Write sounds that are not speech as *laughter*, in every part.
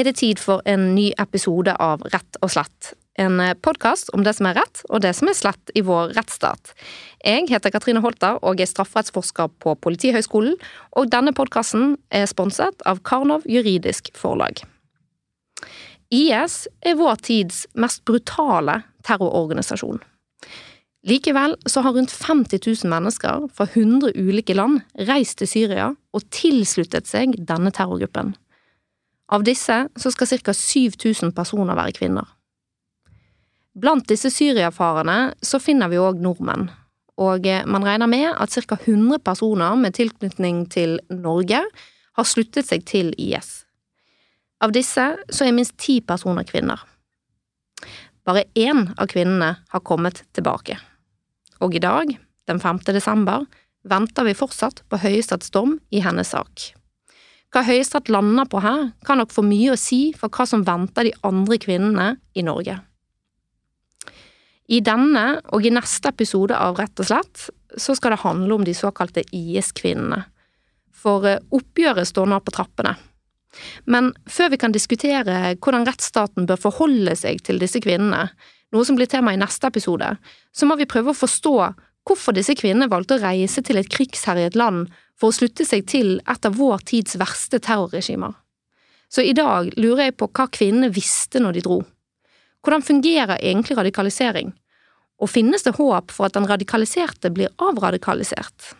er det tid for en ny episode av Rett og slett. En podkast om det som er rett og det som er slett i vår rettsstat. Jeg heter Katrine Holter og er strafferettsforsker på Politihøgskolen, og denne podkasten er sponset av Karnov juridisk forlag. IS er vår tids mest brutale terrororganisasjon. Likevel så har rundt 50 000 mennesker fra 100 ulike land reist til Syria og tilsluttet seg denne terrorgruppen. Av disse så skal ca. 7000 personer være kvinner. Blant disse syriafarerne så finner vi òg nordmenn, og man regner med at ca. 100 personer med tilknytning til Norge har sluttet seg til IS. Av disse så er minst ti personer kvinner. Bare én av kvinnene har kommet tilbake og i dag, den 5. desember, venter vi fortsatt på Høyesteretts dom i hennes sak. Hva Høyesterett lander på her, kan nok få mye å si for hva som venter de andre kvinnene i Norge. I denne og i neste episode av Rett og slett så skal det handle om de såkalte IS-kvinnene. For eh, oppgjøret står nå på trappene. Men før vi kan diskutere hvordan rettsstaten bør forholde seg til disse kvinnene, noe som blir tema i neste episode, så må vi prøve å forstå hvorfor disse kvinnene valgte å reise til et krigsherjet land for å slutte seg til et av vår tids verste terrorregimer. Så i dag lurer jeg på hva kvinnene visste når de dro. Hvordan fungerer egentlig radikalisering? Og finnes det håp for at den radikaliserte blir avradikalisert?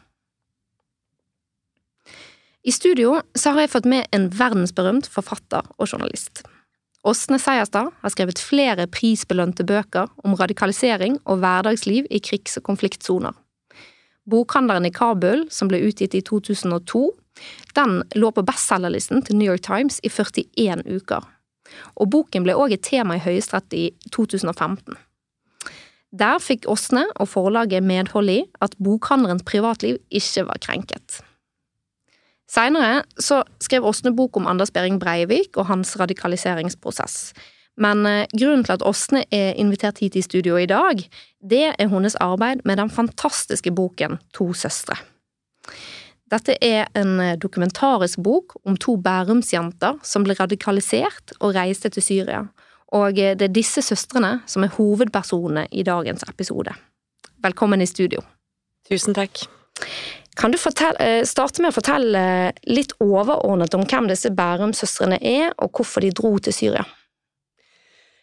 I studio så har jeg fått med en verdensberømt forfatter og journalist. Åsne Seierstad har skrevet flere prisbelønte bøker om radikalisering og hverdagsliv i krigs- og konfliktsoner. Bokhandleren i Kabul, som ble utgitt i 2002, den lå på bestselgerlisten til New York Times i 41 uker. Og boken ble òg et tema i Høyesterett i 2015. Der fikk Åsne og forlaget medhold i at bokhandlerens privatliv ikke var krenket. Seinere skrev Åsne bok om Anders Behring Breivik og hans radikaliseringsprosess. Men eh, grunnen til at Åsne er invitert hit i studio i dag, det er hennes arbeid med den fantastiske boken To søstre. Dette er en eh, dokumentarisk bok om to bærumsjenter som ble radikalisert og reiste til Syria, og eh, det er disse søstrene som er hovedpersonene i dagens episode. Velkommen i studio. Tusen takk. Kan du fortelle, starte med å fortelle litt overordnet om hvem disse Bærum-søstrene er, og hvorfor de dro til Syria?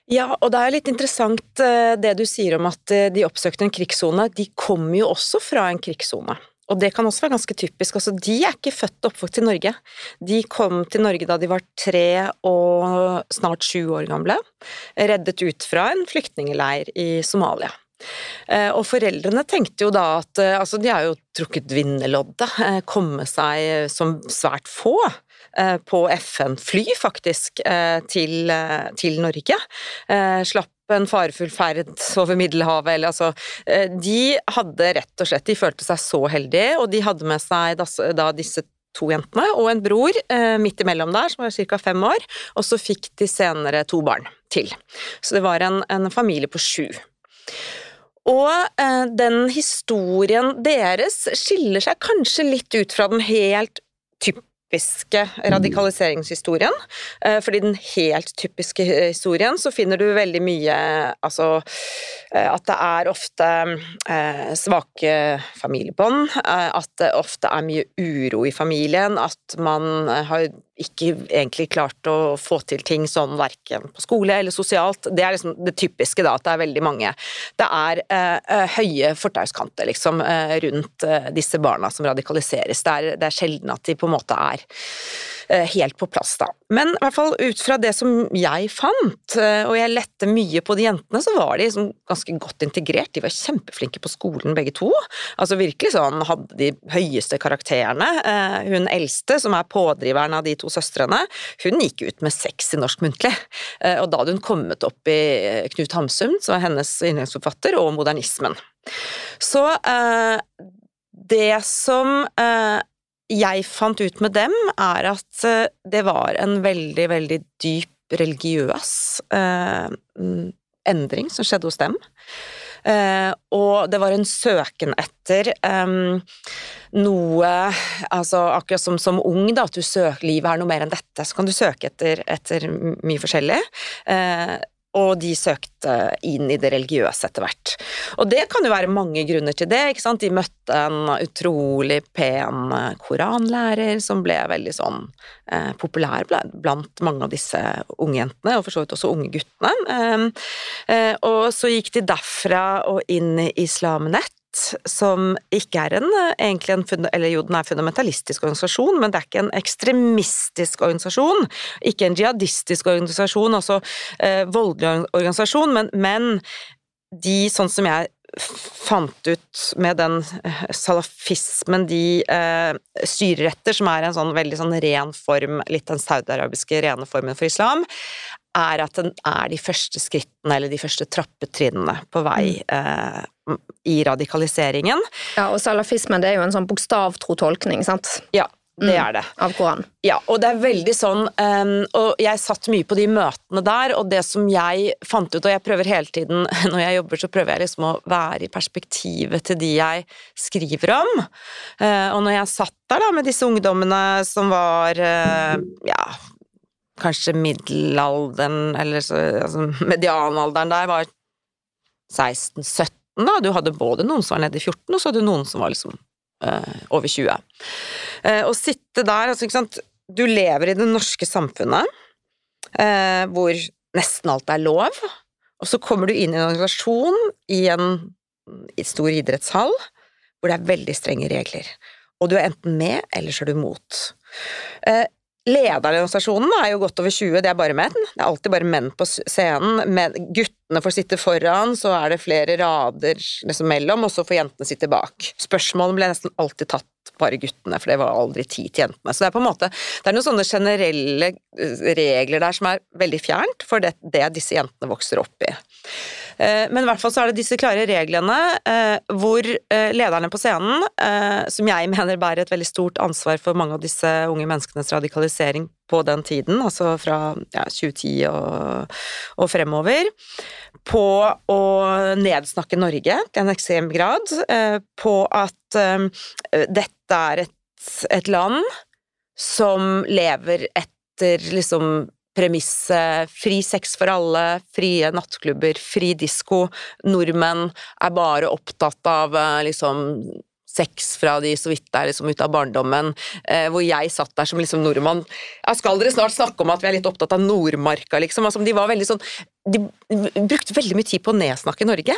Ja, og det er litt interessant eh, det du sier om at eh, de oppsøkte en krigssone. De kommer jo også fra en krigssone. Og det kan også være ganske typisk. Altså, de er ikke født og oppvokst i Norge. De kom til Norge da de var tre og snart sju år gamle, reddet ut fra en flyktningleir i Somalia. Eh, og foreldrene tenkte jo da at altså de har jo trukket vinnerloddet, komme seg som svært få på FN-fly, faktisk, til, til Norge. Slapp en farefull ferd over Middelhavet, eller altså De hadde rett og slett De følte seg så heldige, og de hadde med seg da disse to jentene og en bror eh, midt imellom der, som var ca. fem år, og så fikk de senere to barn til. Så det var en, en familie på sju. Og eh, den historien deres skiller seg kanskje litt ut fra den helt typiske radikaliseringshistorien. Eh, fordi den helt typiske historien så finner du veldig mye altså eh, at det er ofte eh, svake familiebånd, at det ofte er mye uro i familien, at man har ikke egentlig klart å få til ting sånn verken på skole eller sosialt. Det er liksom det typiske, da, at det er veldig mange. Det er eh, eh høye fortauskanter liksom, eh, rundt eh, disse barna som radikaliseres. Det er, det er sjelden at de på en måte er helt på plass, da. Men i hvert fall ut fra det som jeg fant, eh, og jeg lette mye på de jentene, så var de liksom ganske godt integrert. De var kjempeflinke på skolen begge to. Altså virkelig sånn hadde de høyeste karakterene. Eh, hun eldste, som er pådriveren av de to søstrene, hun gikk ut med seks i norsk muntlig. Og da hadde hun kommet opp i Knut Hamsun, som er hennes innleggsforfatter, og modernismen. Så det som jeg fant ut med dem, er at eh, det var en veldig, veldig dyp religiøs eh, endring som skjedde hos dem. Eh, og det var en søken etter eh, noe Altså akkurat som som ung, da, at du søker livet er noe mer enn dette, så kan du søke etter, etter mye forskjellig. Og de søkte inn i det religiøse etter hvert. Og det kan jo være mange grunner til det. ikke sant? De møtte en utrolig pen eh, koranlærer som ble veldig sånn eh, populær blant mange av disse unge jentene, og for så vidt også unge guttene. Eh, eh, og så gikk de derfra og inn i Islam Nett som ikke er en, egentlig en, eller jo, den er fundamentalistisk organisasjon, men det er ikke en ekstremistisk organisasjon. Ikke en jihadistisk organisasjon, altså eh, voldelig organisasjon, men, men de, sånn som jeg fant ut med den eh, salafismen de eh, styrer etter, som er en sånn veldig sånn ren form, litt den saudiarabiske rene formen for islam, er at den er de første skrittene, eller de første trappetrinnene på vei mm. eh, i radikaliseringen. Ja, og salafismen det er jo en sånn bokstavtro tolkning, sant? Ja, det mm, er det. Av Koranen. Ja, og det er veldig sånn um, Og jeg satt mye på de møtene der, og det som jeg fant ut Og jeg prøver hele tiden, *laughs* når jeg jobber, så prøver jeg liksom å være i perspektivet til de jeg skriver om. Uh, og når jeg satt der da med disse ungdommene som var uh, ja, kanskje middelalderen, eller så, altså medianalderen der var 16-17, da. Du hadde både noen som var nede i 14, og så hadde du noen som var liksom øh, over 20. Eh, å sitte der, altså, ikke sant Du lever i det norske samfunnet eh, hvor nesten alt er lov, og så kommer du inn i en organisasjon i en stor idrettshall hvor det er veldig strenge regler. Og du er enten med, eller så er du mot. Eh, Lederen i organisasjonen er jo godt over 20, det er bare menn. Det er alltid bare menn på scenen. Men guttene får sitte foran, så er det flere rader liksom mellom, og så får jentene sitte bak. Spørsmålene ble nesten alltid tatt bare guttene, for det var aldri tid til jentene. Så det er på en måte Det er noen sånne generelle eh, regler der som er veldig fjernt for det, det disse jentene vokser opp i. Eh, men i hvert fall så er det disse klare reglene eh, hvor eh, lederne på scenen, som jeg *laughs* mener bærer et veldig stort ansvar for mange av disse unge menneskenes radikalisering på den tiden, altså fra ja, 2010 og, og, fremover, på å nedsnakke Norge til en ekstrem grad, på at dette er et, et land som lever etter liksom premisset fri sex for alle, frie nattklubber, fri disko. Nordmenn er bare opptatt av eh, liksom sex fra de så vidt er liksom ute av barndommen, eh, hvor jeg satt der som liksom nordmann. Ja, Skal dere snart snakke om at vi er litt opptatt av Nordmarka, liksom? Altså, de var veldig sånn De brukte veldig mye tid på å nedsnakke Norge,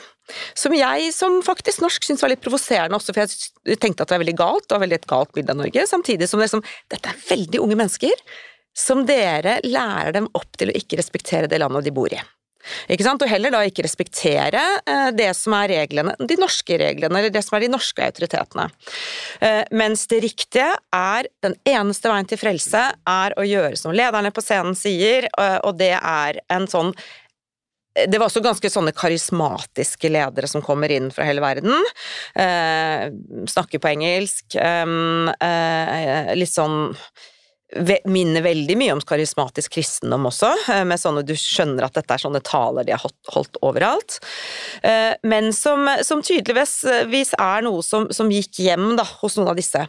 som jeg som faktisk norsk syntes var litt provoserende også, for jeg tenkte at det var veldig galt, og veldig et galt bilde av Norge, samtidig som det liksom Dette er veldig unge mennesker som dere lærer dem opp til å ikke respektere det landet de bor i. Ikke sant? Og heller da ikke respektere eh, det som er reglene, de norske reglene, eller det som er de norske autoritetene. Eh, mens det riktige er, den eneste veien til frelse, er å gjøre som lederne på scenen sier, eh, og det er en sånn det var også ganske sånne karismatiske ledere som kommer inn fra hele verden. Eh, snakker på engelsk. Eh, litt sånn minner veldig mye om karismatisk kristendom også, eh, med sånne du skjønner at dette er sånne taler de har holdt overalt, eh, men som, som tydeligvis eh, er noe som, som gikk hjem da, hos noen av disse.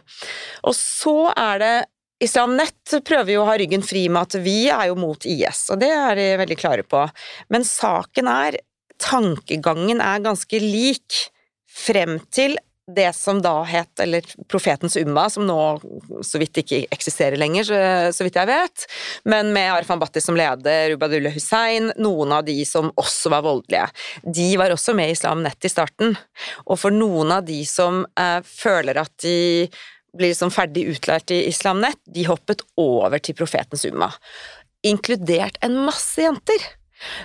Og så er det Islam Nett prøver jo å ha ryggen fri med at vi er jo mot IS, og det er de veldig klare på, men saken er tankegangen er ganske lik frem til det som da het, eller Profetens Umma, som nå så vidt ikke eksisterer lenger, så, så vidt jeg vet, men med Arfan Bhatti som leder, Ubadullah Hussein, noen av de som også var voldelige. De var også med i Islam Nett i starten, og for noen av de som eh, føler at de blir liksom ferdig utlært i Islam Nett, de hoppet over til Profetens Umma, inkludert en masse jenter.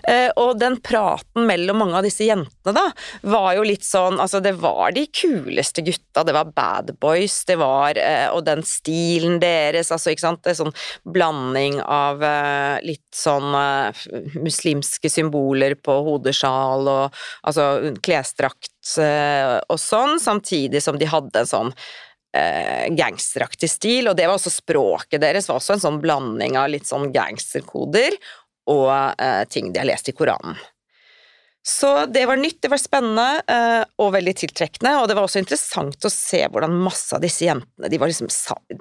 Eh, og den praten mellom mange av disse jentene, da, var jo litt sånn Altså, det var de kuleste gutta, det var bad boys, det var eh, Og den stilen deres, altså, ikke sant, er sånn blanding av eh, litt sånn muslimske symboler på hodesjal og altså klesdrakt og sånn, samtidig som de hadde en sånn gangsteraktig stil, og det var også språket deres var også en sånn blanding av litt sånn gangsterkoder og eh, ting de har lest i Koranen. Så det var nytt, det var spennende eh, og veldig tiltrekkende. Og det var også interessant å se hvordan masse av disse jentene de var liksom,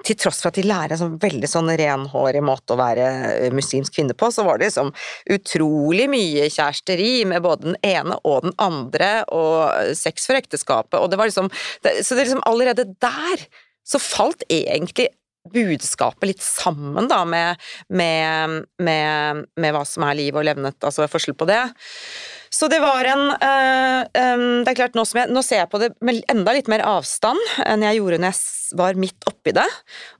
Til tross for at de lærer en sånn veldig sånn renhårig måte å være eh, muslimsk kvinne på, så var det liksom utrolig mye kjæresteri med både den ene og den andre, og sex for ekteskapet, og det var liksom Så det liksom allerede der så falt egentlig budskapet litt sammen da med, med, med, med hva som er liv og levnet, altså forskjell på det. Så det var en øh, øh, Det er klart, nå, jeg, nå, ser jeg på det med enda litt mer avstand enn jeg gjorde når jeg var midt oppi det.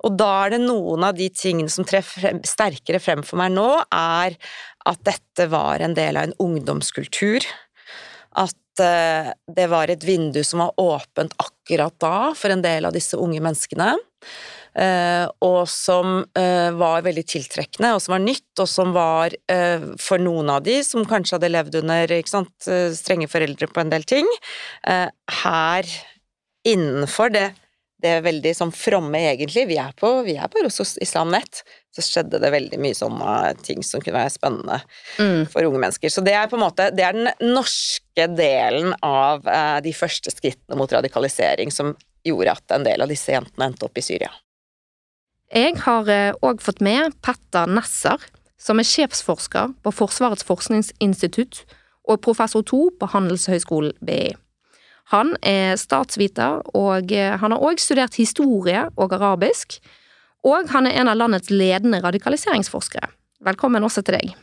Og da er det noen av de tingene som treffer sterkere frem for meg nå, er at dette var en del av en ungdomskultur. At øh, det var et vindu som var åpent akkurat da for en del av disse unge menneskene. Eh, og som eh, var veldig tiltrekkende, og som var nytt, og som var eh, for noen av de som kanskje hadde levd under sant, strenge foreldre på en del ting, her innenfor det det veldig sånn fromme, egentlig. Vi er på, vi er på Islam Nett. Så skjedde det veldig mye sånne ting som kunne være spennende mm. for unge mennesker. Så det er på en måte det er den norske delen av eh, de første skrittene mot radikalisering som gjorde at en del av disse jentene endte opp i Syria. Jeg har òg eh, fått med Petter Nesser, som er sjefsforsker på Forsvarets forskningsinstitutt og professor 2 på Handelshøyskolen BI. Han er statsviter, og eh, han har òg studert historie og arabisk. Og han er en av landets ledende radikaliseringsforskere. Velkommen også til deg.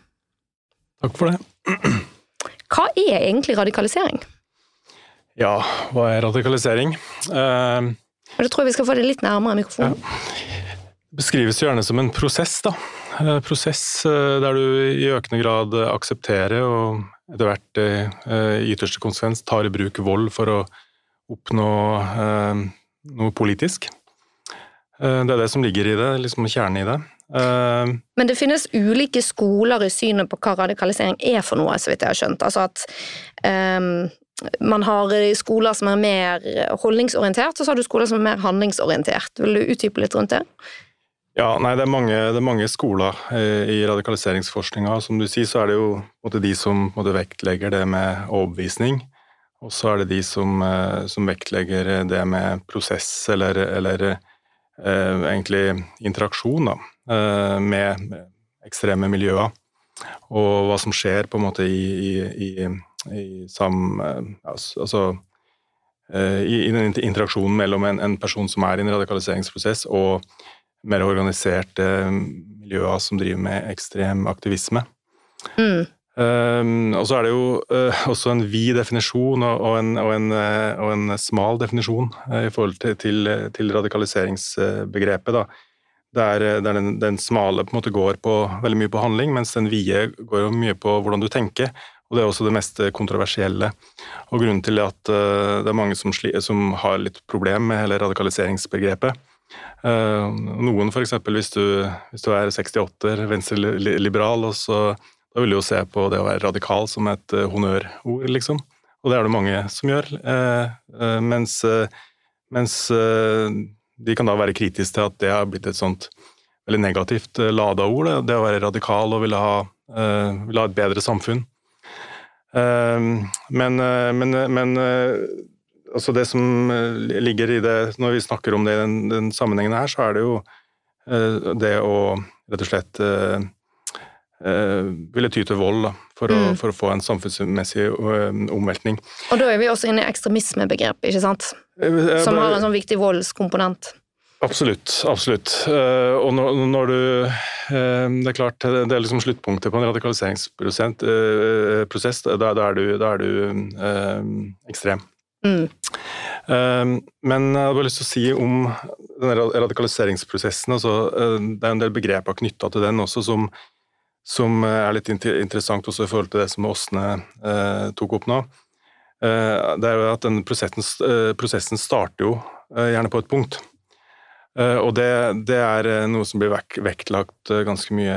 Takk for det. Hva er egentlig radikalisering? Ja, hva er radikalisering? Uh, jeg tror vi skal få det litt nærmere mikrofonen. Ja beskrives gjerne som en prosess, da. Eh, prosess eh, der du i økende grad aksepterer og etter hvert eh, i ytterste konsekvens tar i bruk vold for å oppnå noe politisk. Det er det som ligger i det, liksom kjernen i det. Men det finnes ulike skoler i synet på hva radikalisering er for noe, så vidt jeg har skjønt. Altså at um, man har skoler som er mer holdningsorientert, og så har du skoler som er mer handlingsorientert. Vil du utdype litt rundt det? Ja, nei, det er mange, det er mange skoler eh, i radikaliseringsforskninga. Som du sier, så er det jo måtte, de som måtte, vektlegger det med overbevisning. Og så er det de som, eh, som vektlegger det med prosess, eller, eller eh, egentlig interaksjon, da, eh, med ekstreme miljøer. Og hva som skjer på en måte i, i, i, i sam... Eh, altså eh, i, den interaksjonen mellom en, en person som er i en radikaliseringsprosess, og mer organiserte miljøer som driver med ekstrem aktivisme. Mm. Um, og så er det jo uh, også en vid definisjon og, og, en, og, en, uh, og en, smal definisjon uh, i forhold til, til, til radikaliseringsbegrepet. Der, der den, den, smale på en måte går på, veldig mye på handling, mens den vide går mye på hvordan du tenker. Og det er også det mest kontroversielle. Og grunnen til at det er mange som, som har litt problem med hele radikaliseringsbegrepet, Eh, noen f.eks. Hvis, hvis du er 68-er, venstreliberal, da vil du jo se på det å være radikal som et uh, honnørord, liksom. Og det er det mange som gjør. Uh, mens, mens de kan da være kritiske til at det har blitt et sånt veldig negativt lada ord. Det, å være radikal og ville ha, ville ha et bedre samfunn. men, men, men altså det som eh, ligger i det Når vi snakker om det i den, den sammenhengen her, så er det jo uh, det å rett og slett uh, ville ty til vold da, for, mm. å, for, å, få en samfunnsmessig omveltning. Og da er vi også inne i ekstremismebegrepet, ikke sant? Som har en sånn viktig voldskomponent. Absolutt. absolutt. Og når, når, du Det er klart, det er liksom sluttpunktet på en radikaliseringsprosess. Da, da, er du, da er du ekstrem. Mm. Um, men jeg hadde bare lyst til å si om denne radikaliseringsprosessen altså, uh, Det er en del begreper knytta til den også som, som, er litt interessant også i forhold til det som Åsne eh, tok opp nå. Eh, det er jo at den prosessen, prosessen starter jo gjerne på et punkt. Og det, det, er noe som blir vektlagt ganske mye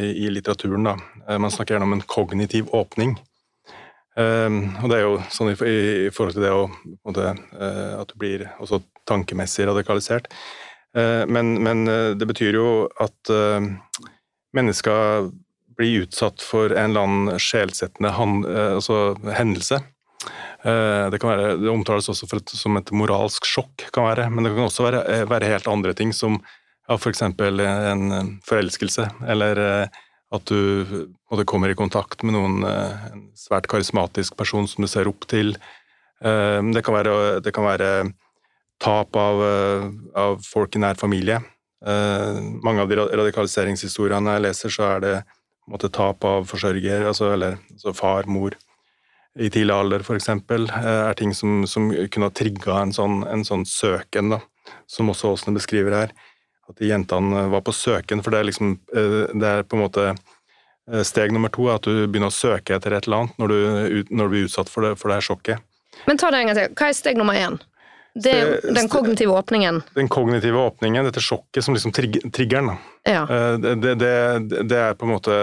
i, i litteraturen. Da. Man snakker gjerne om en kognitiv åpning. Um, og det er jo sånn i, forhold til det å måte, uh, At du blir også tankemessig radikalisert. Uh, men, men uh, det betyr jo at mennesker blir utsatt for en eller annen sjelsettende altså hendelse. Det, være, det omtales også et, som et moralsk sjokk, kan være, men det kan også være, være helt andre ting, som ja, f.eks. For en forelskelse, eller at du måtte, kommer i kontakt med noen, en svært karismatisk person som du ser opp til. Det kan være, det kan være tap av, av folk i nær familie. Mange av de radikaliseringshistoriene jeg leser, så er det måtte, tap av forsørger, altså, eller altså far, mor, i tidlig alder f.eks., er ting som, som kunne ha trigga en sånn, en sånn søken, da, som også Åsne beskriver her. At jentene var på søken, for det er liksom uh, Det er på en måte steg nummer to, at du begynner å søke etter et eller annet når du, når du blir utsatt for det, for det her sjokket. Men ta det en gang til. Hva er steg nummer én? Det er den kognitive åpningen. Den kognitive åpningen, dette sjokket som liksom trigger, triggeren. Ja. Eh, det, det, det, er på en måte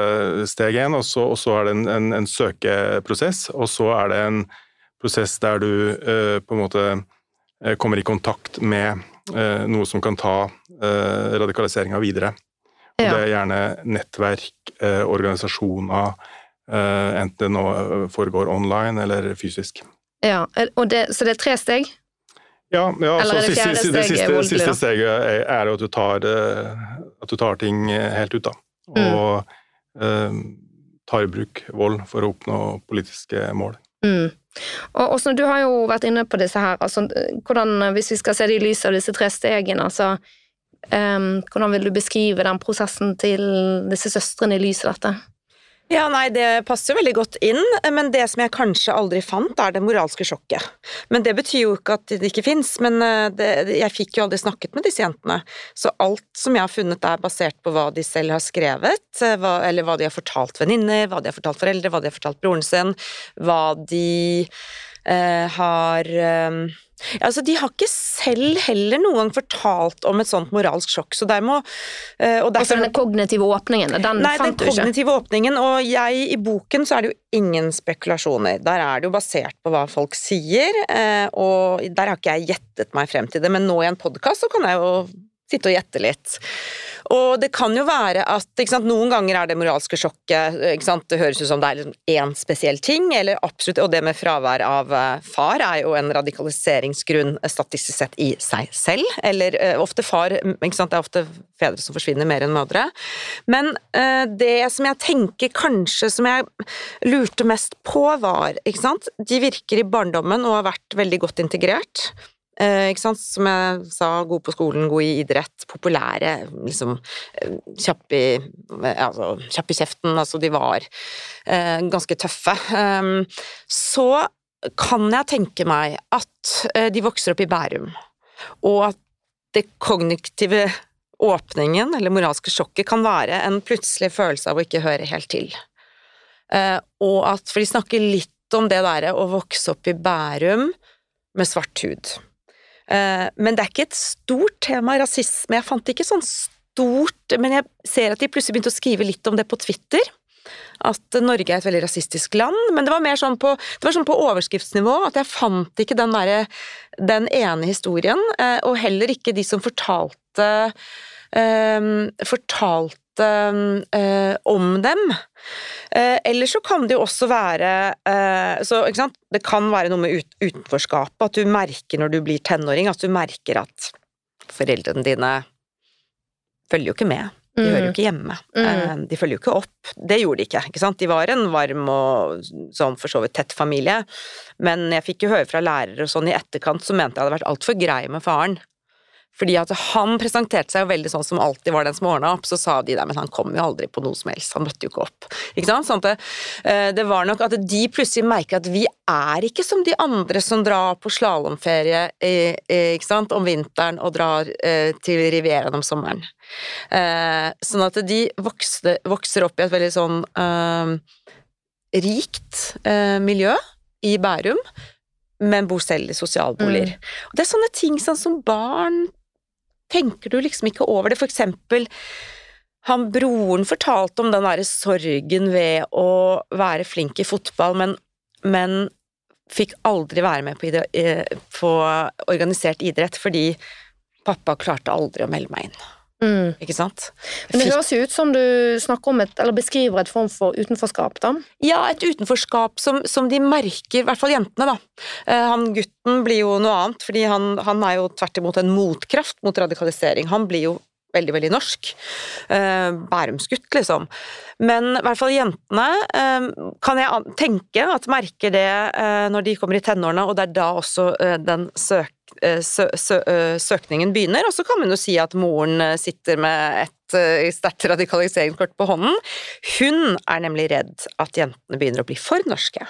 steg én, og så, og så er det en, en, en, søkeprosess. Og så er det en prosess der du på en måte kommer i kontakt med noe som kan ta eh, radikaliseringa videre. Og. Det er gjerne nettverk, organisasjoner, enten det nå foregår online eller fysisk. Ja, det, Så det er tre steg? Ja, ja altså, det, siste, siste, det siste, siste, steget er, er at, du tar, eh, at du tar ting eh, helt ut, da. Mm. Og mm. eh, tar i bruk vold for å oppnå politiske mål. Mm. Og Åsne, du har jo vært inne på disse her. Altså, hvordan, hvis vi skal se det i lys av disse tre stegene, altså, um, hvordan vil du beskrive den prosessen til disse søstrene i lys av dette? Ja, nei, det passer veldig godt inn, men det som jeg kanskje aldri fant, er det moralske sjokket. Men det betyr jo ikke at det ikke fins, men eh, det, jeg fikk jo aldri snakket med disse jentene. Så alt som jeg har funnet er basert på hva de selv har skrevet, eh, hva, eller hva de har fortalt venninner, hva de har fortalt foreldre, hva de har fortalt broren sin, hva de eh, har eh, Altså, de har ikke selv heller noen gang fortalt om et sånt moralsk sjokk, så der må uh, og derfor, Altså den kognitive åpningen, den nei, fant du ikke? Nei, den kognitive åpningen, og jeg, i boken så er det jo ingen spekulasjoner. Der er det jo basert på hva folk sier, uh, og der har ikke jeg gjettet meg frem til det, men nå i en podkast så kan jeg jo sitte og gjette litt. Og det kan jo være at sant, noen ganger er det moralske sjokket Det høres ut som det er én liksom spesiell ting, eller absolutt, og det med fravær av uh, far er jo en radikaliseringsgrunn statistisk sett i seg selv. Eller uh, ofte far Det er ofte fedre som forsvinner mer enn mødre. Men det som jeg tenker kanskje som jeg lurte mest på, var sant, De virker i barndommen og har vært veldig godt integrert. Eh? Som jeg sa, god på skolen, god i idrett, populære, liksom eh, kjapp i, altså, kjapp i kjeften, altså de var eh, ganske tøffe. Eh, så kan jeg tenke meg at eh, de vokser opp i Bærum, og at det kognitive åpningen, eller moralske sjokket, kan være en plutselig følelse av å ikke høre helt til. Eh, og at, for de snakker litt om det derre å vokse opp i Bærum med svart hud. Eh, men det er ikke et stort tema, rasisme. Jeg fant ikke sånn stort Men jeg ser at de plutselig begynte å skrive litt om det på Twitter. At Norge er et veldig rasistisk land. Men det var mer sånn på, det sånn på overskriftsnivå at jeg fant ikke den, der, den ene historien. Eh, og heller ikke de som fortalte um, fortalte uh, om dem. Eh, eller så kan det jo også være eh, så, Det kan være noe med ut, utenforskapet, at du merker når du blir tenåring, at du merker at foreldrene dine følger jo ikke med. De hører jo mm. ikke hjemme. Mm. De følger jo ikke opp. Det gjorde de ikke. ikke sant? De var en varm og sånn for så vidt tett familie, men jeg fikk jo høre fra lærere og sånn i etterkant så mente jeg hadde vært altfor grei med faren. Fordi at han presenterte seg jo veldig sånn som alltid var den som ordna opp, så sa de der, men han kom jo aldri på noe som helst, han møtte jo ikke opp. Ikke sant? Sånn det, eh, det var nok at de plutselig merker at vi er ikke som de andre som drar på slalåmferie om vinteren og drar eh, til Rivieraen om sommeren. Eh, sånn at de vokste, vokser opp i et veldig sånn uh, rikt uh, miljø i Bærum, men bor selv i sosialboliger. Mm. Det er sånne ting sånn som barn tenker du liksom ikke over det. For eksempel han broren fortalte om den derre sorgen ved å være flink i fotball, men, men fikk aldri være med på, på, organisert idrett fordi pappa klarte aldri å melde meg inn. Mm. Ikke sant? Men det høres jo ut som du snakker om et, eller beskriver et form for utenforskap, da. Ja, et utenforskap som, som de merker, i hvert fall jentene, da. Eh, han gutten blir jo noe annet, fordi han, han er jo tvert imot en motkraft mot radikalisering. Han blir jo veldig, veldig norsk. Eh, Bærumsgutt, liksom. Men i hvert fall jentene eh, kan jeg tenke at merker det når de kommer i tenårene, og det er da også den søk, sø, sø, eh, søkningen begynner. Og så kan man jo si at moren eh, sitter med et eh, sterkt radikaliseringskort på hånden. Hun er nemlig redd at jentene begynner å bli for norske.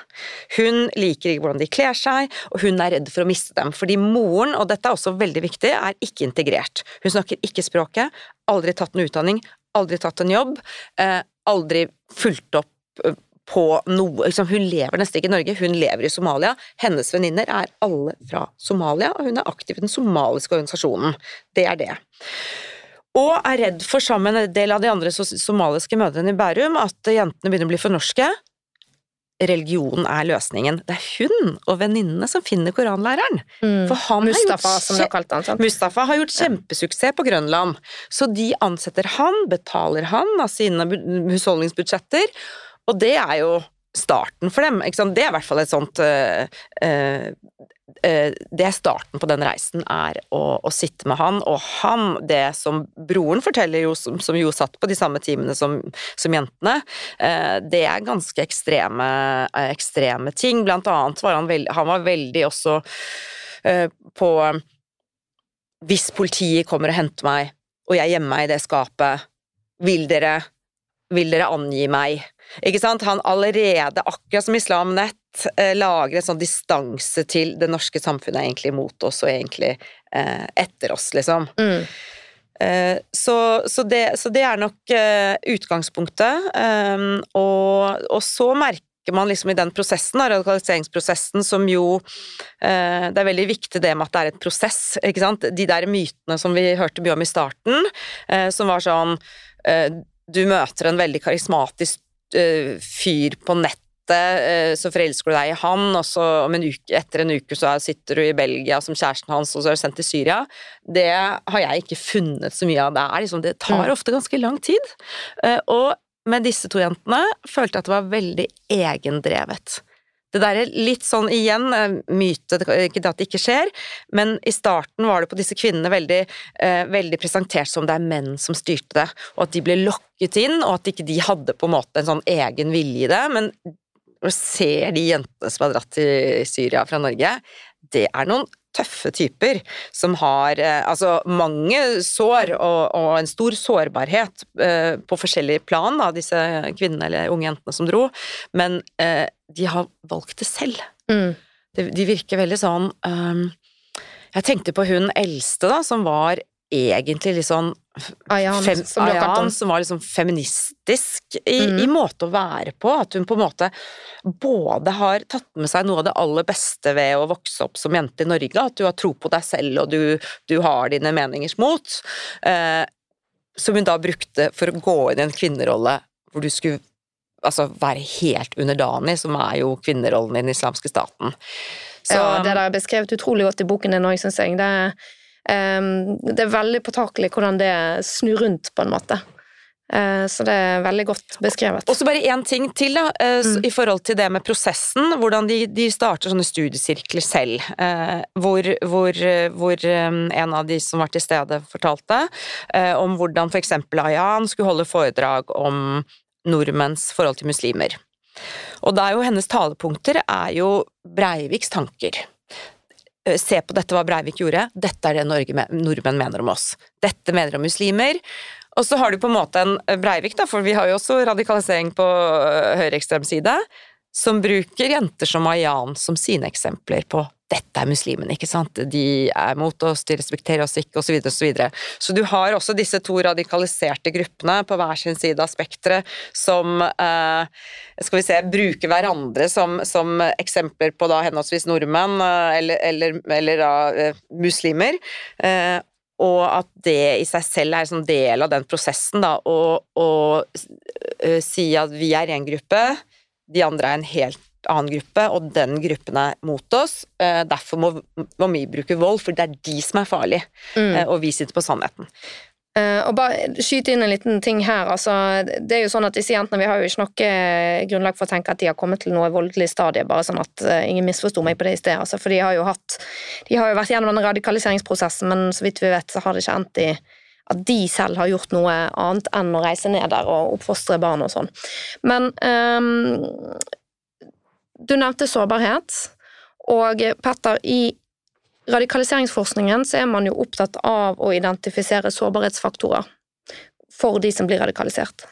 Hun liker ikke hvordan de kler seg, og hun er redd for å miste dem. Fordi moren, og dette er også veldig viktig, er ikke integrert. Hun snakker ikke språket, aldri tatt en utdanning, aldri tatt en jobb, eh, aldri fulgt opp eh, på noe liksom, Hun lever nesten ikke i Norge, hun lever i Somalia. Hennes venninner er alle fra Somalia, og hun er aktiv i den somaliske organisasjonen. Det er det. Og er redd for, sammen med en del av de andre somaliske mødrene i Bærum, at jentene begynner å bli for norske. Religionen er løsningen. Det er hun og venninnene som finner koranlæreren. For han Mustafa, har gjort som kalt han. Mustafa har gjort kjempesuksess på Grønland, så de ansetter han, betaler han av sine husholdningsbudsjetter, og det er jo starten for dem. Det er i hvert fall et sånt uh, uh, uh, Det er starten på den reisen, er å, å sitte med han, og han, det som broren forteller, jo, som, som jo satt på de samme timene som, som jentene, det er ganske ekstreme, ekstreme ting. Blant annet var han, veld, han var veldig også på hvis politiet kommer og henter meg, og jeg gjemmer meg i det skapet, vil dere, vil dere angi meg? Ikke sant? Han allerede, akkurat som Islam Nett, eh, lager en sånn distanse til det norske samfunnet egentlig mot oss, og egentlig eh, etter oss, liksom. Mm. Eh, så, så, det, så det er nok eh, utgangspunktet. Um, og, og så merker man liksom i den prosessen, da, radikaliseringsprosessen, som jo eh, Det er veldig viktig det med at det er et prosess, ikke sant. De der mytene som vi hørte mye om i starten, eh, som var sånn eh, Du møter en veldig karismatisk eh, fyr på nettet, eh, så forelsker du deg i han, og så om en uke, etter en uke så sitter du i Belgia som kjæresten hans, og så er du sendt til Syria. Det har jeg ikke funnet så mye av. Det, er liksom, det tar Mm. ofte ganske lang tid. Eh, Og med disse to jentene følte jeg at det var veldig egendrevet. Det der er litt sånn igjen, eh, myte, ikke at det ikke skjer, men i starten var det på disse kvinnene veldig, eh, veldig presentert som det er menn som styrte det, og at de ble lokket inn, og at ikke de hadde på en måte en sånn egen vilje i det, men når du ser de jentene som har dratt til Syria fra Norge, det er noen tøffe typer som har eh, altså mange sår og, og en stor sårbarhet eh, på forskjellige plan av disse kvinnene eller unge jentene som dro, men eh, de har valgt det selv. Mm. De, de virker veldig sånn um, Jeg tenkte på hun eldste, da, som var egentlig litt sånn Ayan, fem, som Ayan, som var liksom feministisk i, mm. i måte å være på. At hun på en måte både har tatt med seg noe av det aller beste ved å vokse opp som jente i Norge, at du har tro på deg selv og du, du har dine meningers mot, eh, som hun da brukte for å gå inn i en kvinnerolle hvor du skulle altså, være helt underdanig, som er jo kvinnerollen i den islamske staten. Så, ja, det der er beskrevet utrolig godt i boken din òg, syns jeg. Det, er, det er veldig påtakelig hvordan det snur rundt, på en måte. Eh, så det er veldig godt beskrevet. Og så bare én ting til, da, eh, Mm. i forhold til det med prosessen. Hvordan de, de starter sånne studiesirkler selv. Eh, hvor hvor, hvor eh, en av de som var til stede, fortalte om hvordan for eksempel Ayan skulle holde foredrag om nordmenns forhold til muslimer. Og da er jo hennes talepunkter er jo Breiviks tanker. Eh, Se på dette hva Breivik gjorde, dette er det Norge, nordmenn mener om oss. Dette mener om muslimer. Og så har du på en måte en eh, Breivik, da, for vi har jo også radikalisering på øh, høyreekstrem side, som bruker jenter som Ayan som sine eksempler på dette er muslimene, ikke sant, de er mot oss, de respekterer oss ikke, osv., osv. Så, videre. så du har også disse to radikaliserte gruppene på hver sin side av spekteret som eh, skal vi se, bruker hverandre som, som eksempler på da henholdsvis nordmenn eh, eller, eller, eller da eh, muslimer. Og at det i seg selv er en sånn del av den prosessen, da, å, si at vi er én gruppe, de andre er en helt annen gruppe, og den gruppen er mot oss. Eh, derfor må, må vi bruke vold, for det er de som er farlige, Mm. eh, og vi sitter på sannheten. Uh, og bare skyte inn en liten ting her. altså det er jo sånn at Disse jentene vi har jo ikke noe grunnlag for å tenke at de har kommet til noe voldelig stadie, bare sånn at uh, ingen misforsto meg på det i sted. altså, For de har jo hatt, de har jo vært gjennom den radikaliseringsprosessen, men så vidt vi vet, så har det ikke endt i at de selv har gjort noe annet enn å reise ned der og oppfostre barn og sånn. Men um, du nevnte sårbarhet, og Petter, i radikaliseringsforskningen så er man jo opptatt av å identifisere sårbarhetsfaktorer for de som blir radikalisert.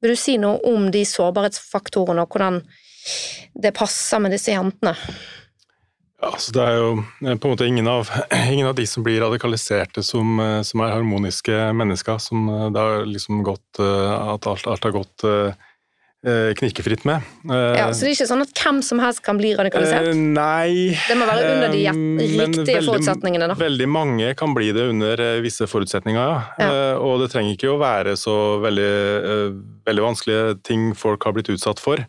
Vil du si noe om de sårbarhetsfaktorene, og hvordan det passer med disse jentene? Ja, så Det er jo eh, på en måte ingen av, *clears throat* ingen av de som blir radikaliserte som, eh, som er harmoniske mennesker, som eh, det har liksom gått At alt, alt har gått Eh, knikkefritt med. Ja, Så det er ikke sånn at hvem som helst kan bli radikalisert? Eh, nei. Det må være under de riktige veldig, forutsetningene, da. Veldig mange kan bli det under eh, visse forutsetninger, ja. ja. Og det trenger ikke å være så veldig, veldig vanskelige ting folk har blitt utsatt for.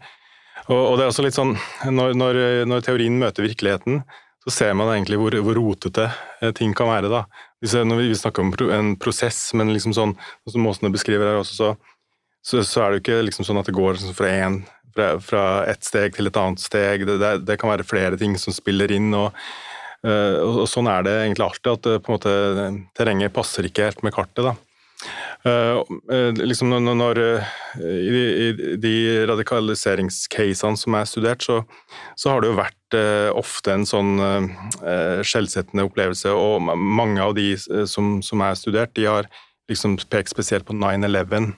Og, det er også litt sånn, når, når, når teorien møter virkeligheten, så ser man egentlig hvor, hvor rotete ting kan være. da. Når vi snakker om en prosess, men liksom sånn, som Åsne beskriver her også, så så, så, er det jo ikke liksom sånn at det går liksom fra, en, fra, fra, et steg til et annet steg. Det, det, det, kan være flere ting som spiller inn. og, og, og, Sånn er det egentlig alltid, at en måte, terrenget passer ikke helt med kartet. da. Uh, liksom når, når i, i, de radikaliseringscasene som er studert, så, så har det jo vært uh, ofte en sånn uh, skjellsettende opplevelse. Og mange av de som, som, er studert, de har liksom pekt spesielt på 9-11 Eh,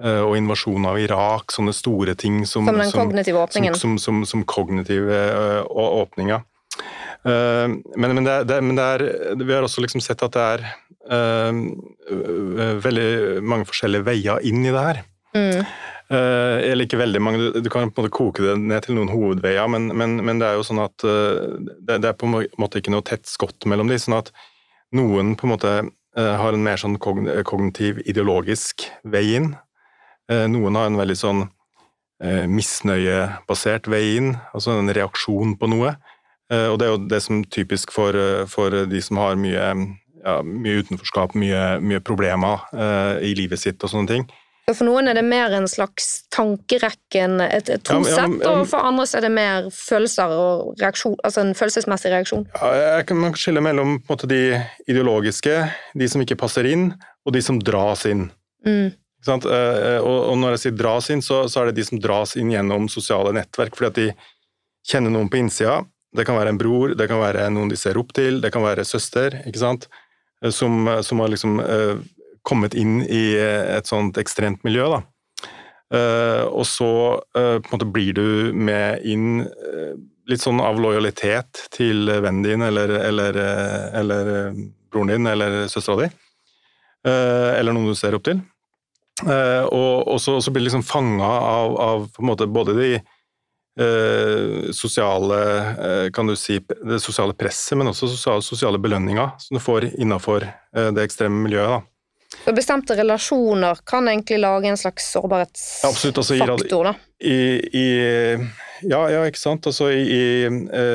og invasjonen av Irak, sånne store ting som Som den kognitive åpningen? Som, som, som, som kognitive åpninga. åpninger. Uh, men, men, det, det, men det er, vi har også liksom sett at det er uh, veldig mange forskjellige veier inn i det her. Mm. eller ikke veldig mange, du, du, kan på en måte koke det ned til noen hovedveier, men, men, men det er jo sånn at det, det, er på en måte ikke noe tett skott mellom de, sånn at noen på en måte har en mer sånn kognitiv, ideologisk vei inn. Eh, noen har en veldig sånn eh, misnøyebasert vei inn, altså en reaksjon på noe. Eh, og det er jo det som er typisk for, for de som har mye, ja, mye utenforskap, mye, mye problemer i livet sitt og sånne ting. For noen er det mer en slags tankerekke et, et trosett, ja, ja, og for andre er det mer følelser og reaksjon, altså en følelsesmessig reaksjon. Ja, kan, man kan skille mellom måte, de ideologiske, de som ikke passer inn, og de som dras inn. Mm. Eh, og når jeg sier dras inn, så, er det de som dras inn gjennom sosiale nettverk, fordi at de kjenner noen på innsida. Det kan være en bror, det kan være noen de ser opp til, det kan være søster, ikke sant, eh, som, som har liksom uh, kommet inn i et sånt ekstremt miljø, da. Uh, og så uh, på en måte blir du med inn litt sånn av lojalitet til vennen din eller, eller, eller broren din eller søstera di. eller noen du ser opp til. Uh, og, og, så, så, blir liksom fanga av, av både de eh, sosiale eh, kan du si, det sosiale presset, men også sosiale, sosiale belønninger som du får innafor det ekstreme miljøet. da. Så bestemte relasjoner kan egentlig lage en slags sårbarhetsfaktor, ja, altså, da? I, i, ja, ja, ikke sant. Altså, I, i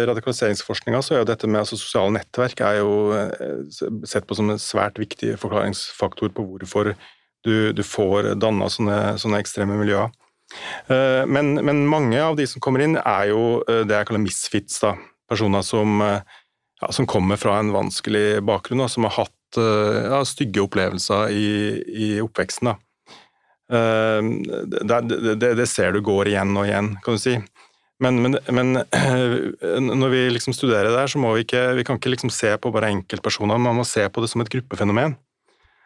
radikaliseringsforskninga så er jo dette med altså, sosiale nettverk er jo sett på som en svært viktig forklaringsfaktor på hvorfor du, du får danna sånne, sånne, ekstreme miljøer. Eh, men, men, mange av de som kommer inn, er jo eh, det jeg kaller misfits. Da. Personer som, eh, ja, som kommer fra en vanskelig bakgrunn, og som har hatt ja, stygge opplevelser i, i oppveksten. Da. Det, det, det, ser du går igjen og igjen, kan du si. Men, men, men når vi liksom studerer det her, så må vi ikke vi kan ikke liksom se på bare enkeltpersoner, man må se på det som et gruppefenomen.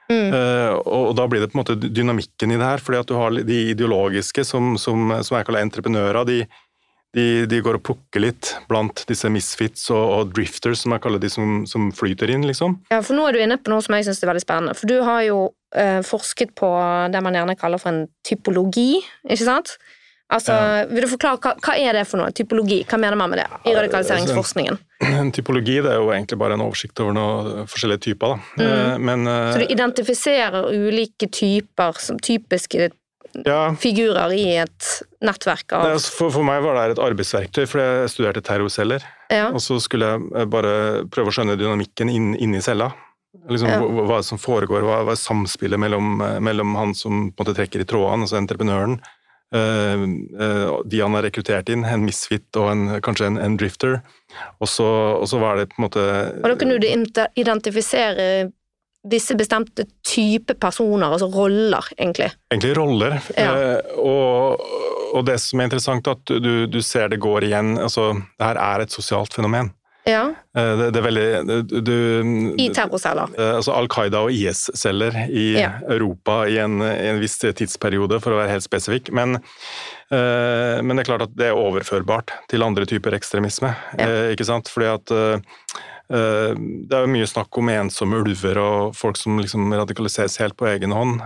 Mm. Uh, og, da blir det på en måte dynamikken i det her, fordi at du har de ideologiske som, som, som jeg kaller entreprenører. De, de, de, går og plukker litt blant disse misfits og, og drifters, som jeg kaller de som, som, flyter inn, liksom. Ja, for nå er du inne på noe som jeg syns er veldig spennende. For du har jo uh, forsket på det man gjerne kaller for en typologi, ikke sant? Altså, ja. Vil du forklare, hva, hva, er det for noe? Typologi, hva mener man med det i radikaliseringsforskningen? *clears throat* En typologi det er jo egentlig bare en oversikt over noen forskjellige typer. Mm. Eh, men, eh, Så du identifiserer ulike typer som typiske ja. figurer i et nettverk av for, for, meg var det et arbeidsverktøy, for jeg studerte terrorceller. Ja. Og så skulle jeg bare prøve å skjønne dynamikken inni inn cella. Liksom, Ja. hva, hva som foregår, hva, hva er samspillet mellom, eh, mellom han som på en måte trekker i trådene, altså entreprenøren, eh, eh, de han har rekruttert inn, en misfit og en, kanskje en, en drifter, og så, og så var det på en måte Og da kunne du identifisere disse bestemte type personer, altså roller, egentlig. egentlig roller. Ja. Eh, og, og det som er interessant, er at du, du ser det går igjen. altså Det her er et sosialt fenomen. Ja. Eh, det, det er veldig du, I terrorceller. Eh, altså Al Qaida og IS-celler i Ja. Europa i en, en viss tidsperiode, for å være helt spesifikk. Men, uh, men det er klart at det er overførbart til andre typer ekstremisme. Ja. Ikke sant? Fordi at eh, det er jo mye snakk om ensomme ulver og folk som liksom radikaliseres helt på egen hånd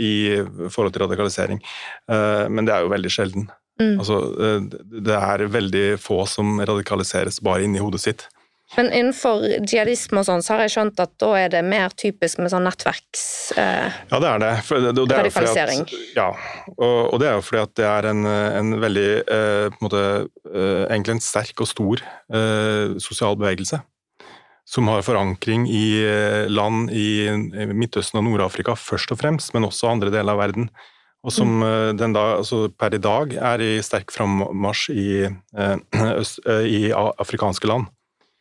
i forhold til radikalisering. Men det er jo veldig sjelden. Mm. Altså, eh, det er veldig få som radikaliseres bare inni hodet sitt. Men innenfor jihadisme og sånn, så har jeg skjønt at da er det mer typisk med sånn nettverks... Eh, Ja, det er det. Det, det fordi Radikalisering. At, ja, og, og det er jo fordi at det er en, en veldig eh, på en måte, eh, Egentlig en sterk og stor eh, sosial bevegelse. Som har forankring i eh, land i Midtøsten og Nord-Afrika først og fremst, men også andre deler av verden. Og som eh, den da, altså per i dag er i sterk frammarsj i, eh, *clears throat* øst, eh, i afrikanske land.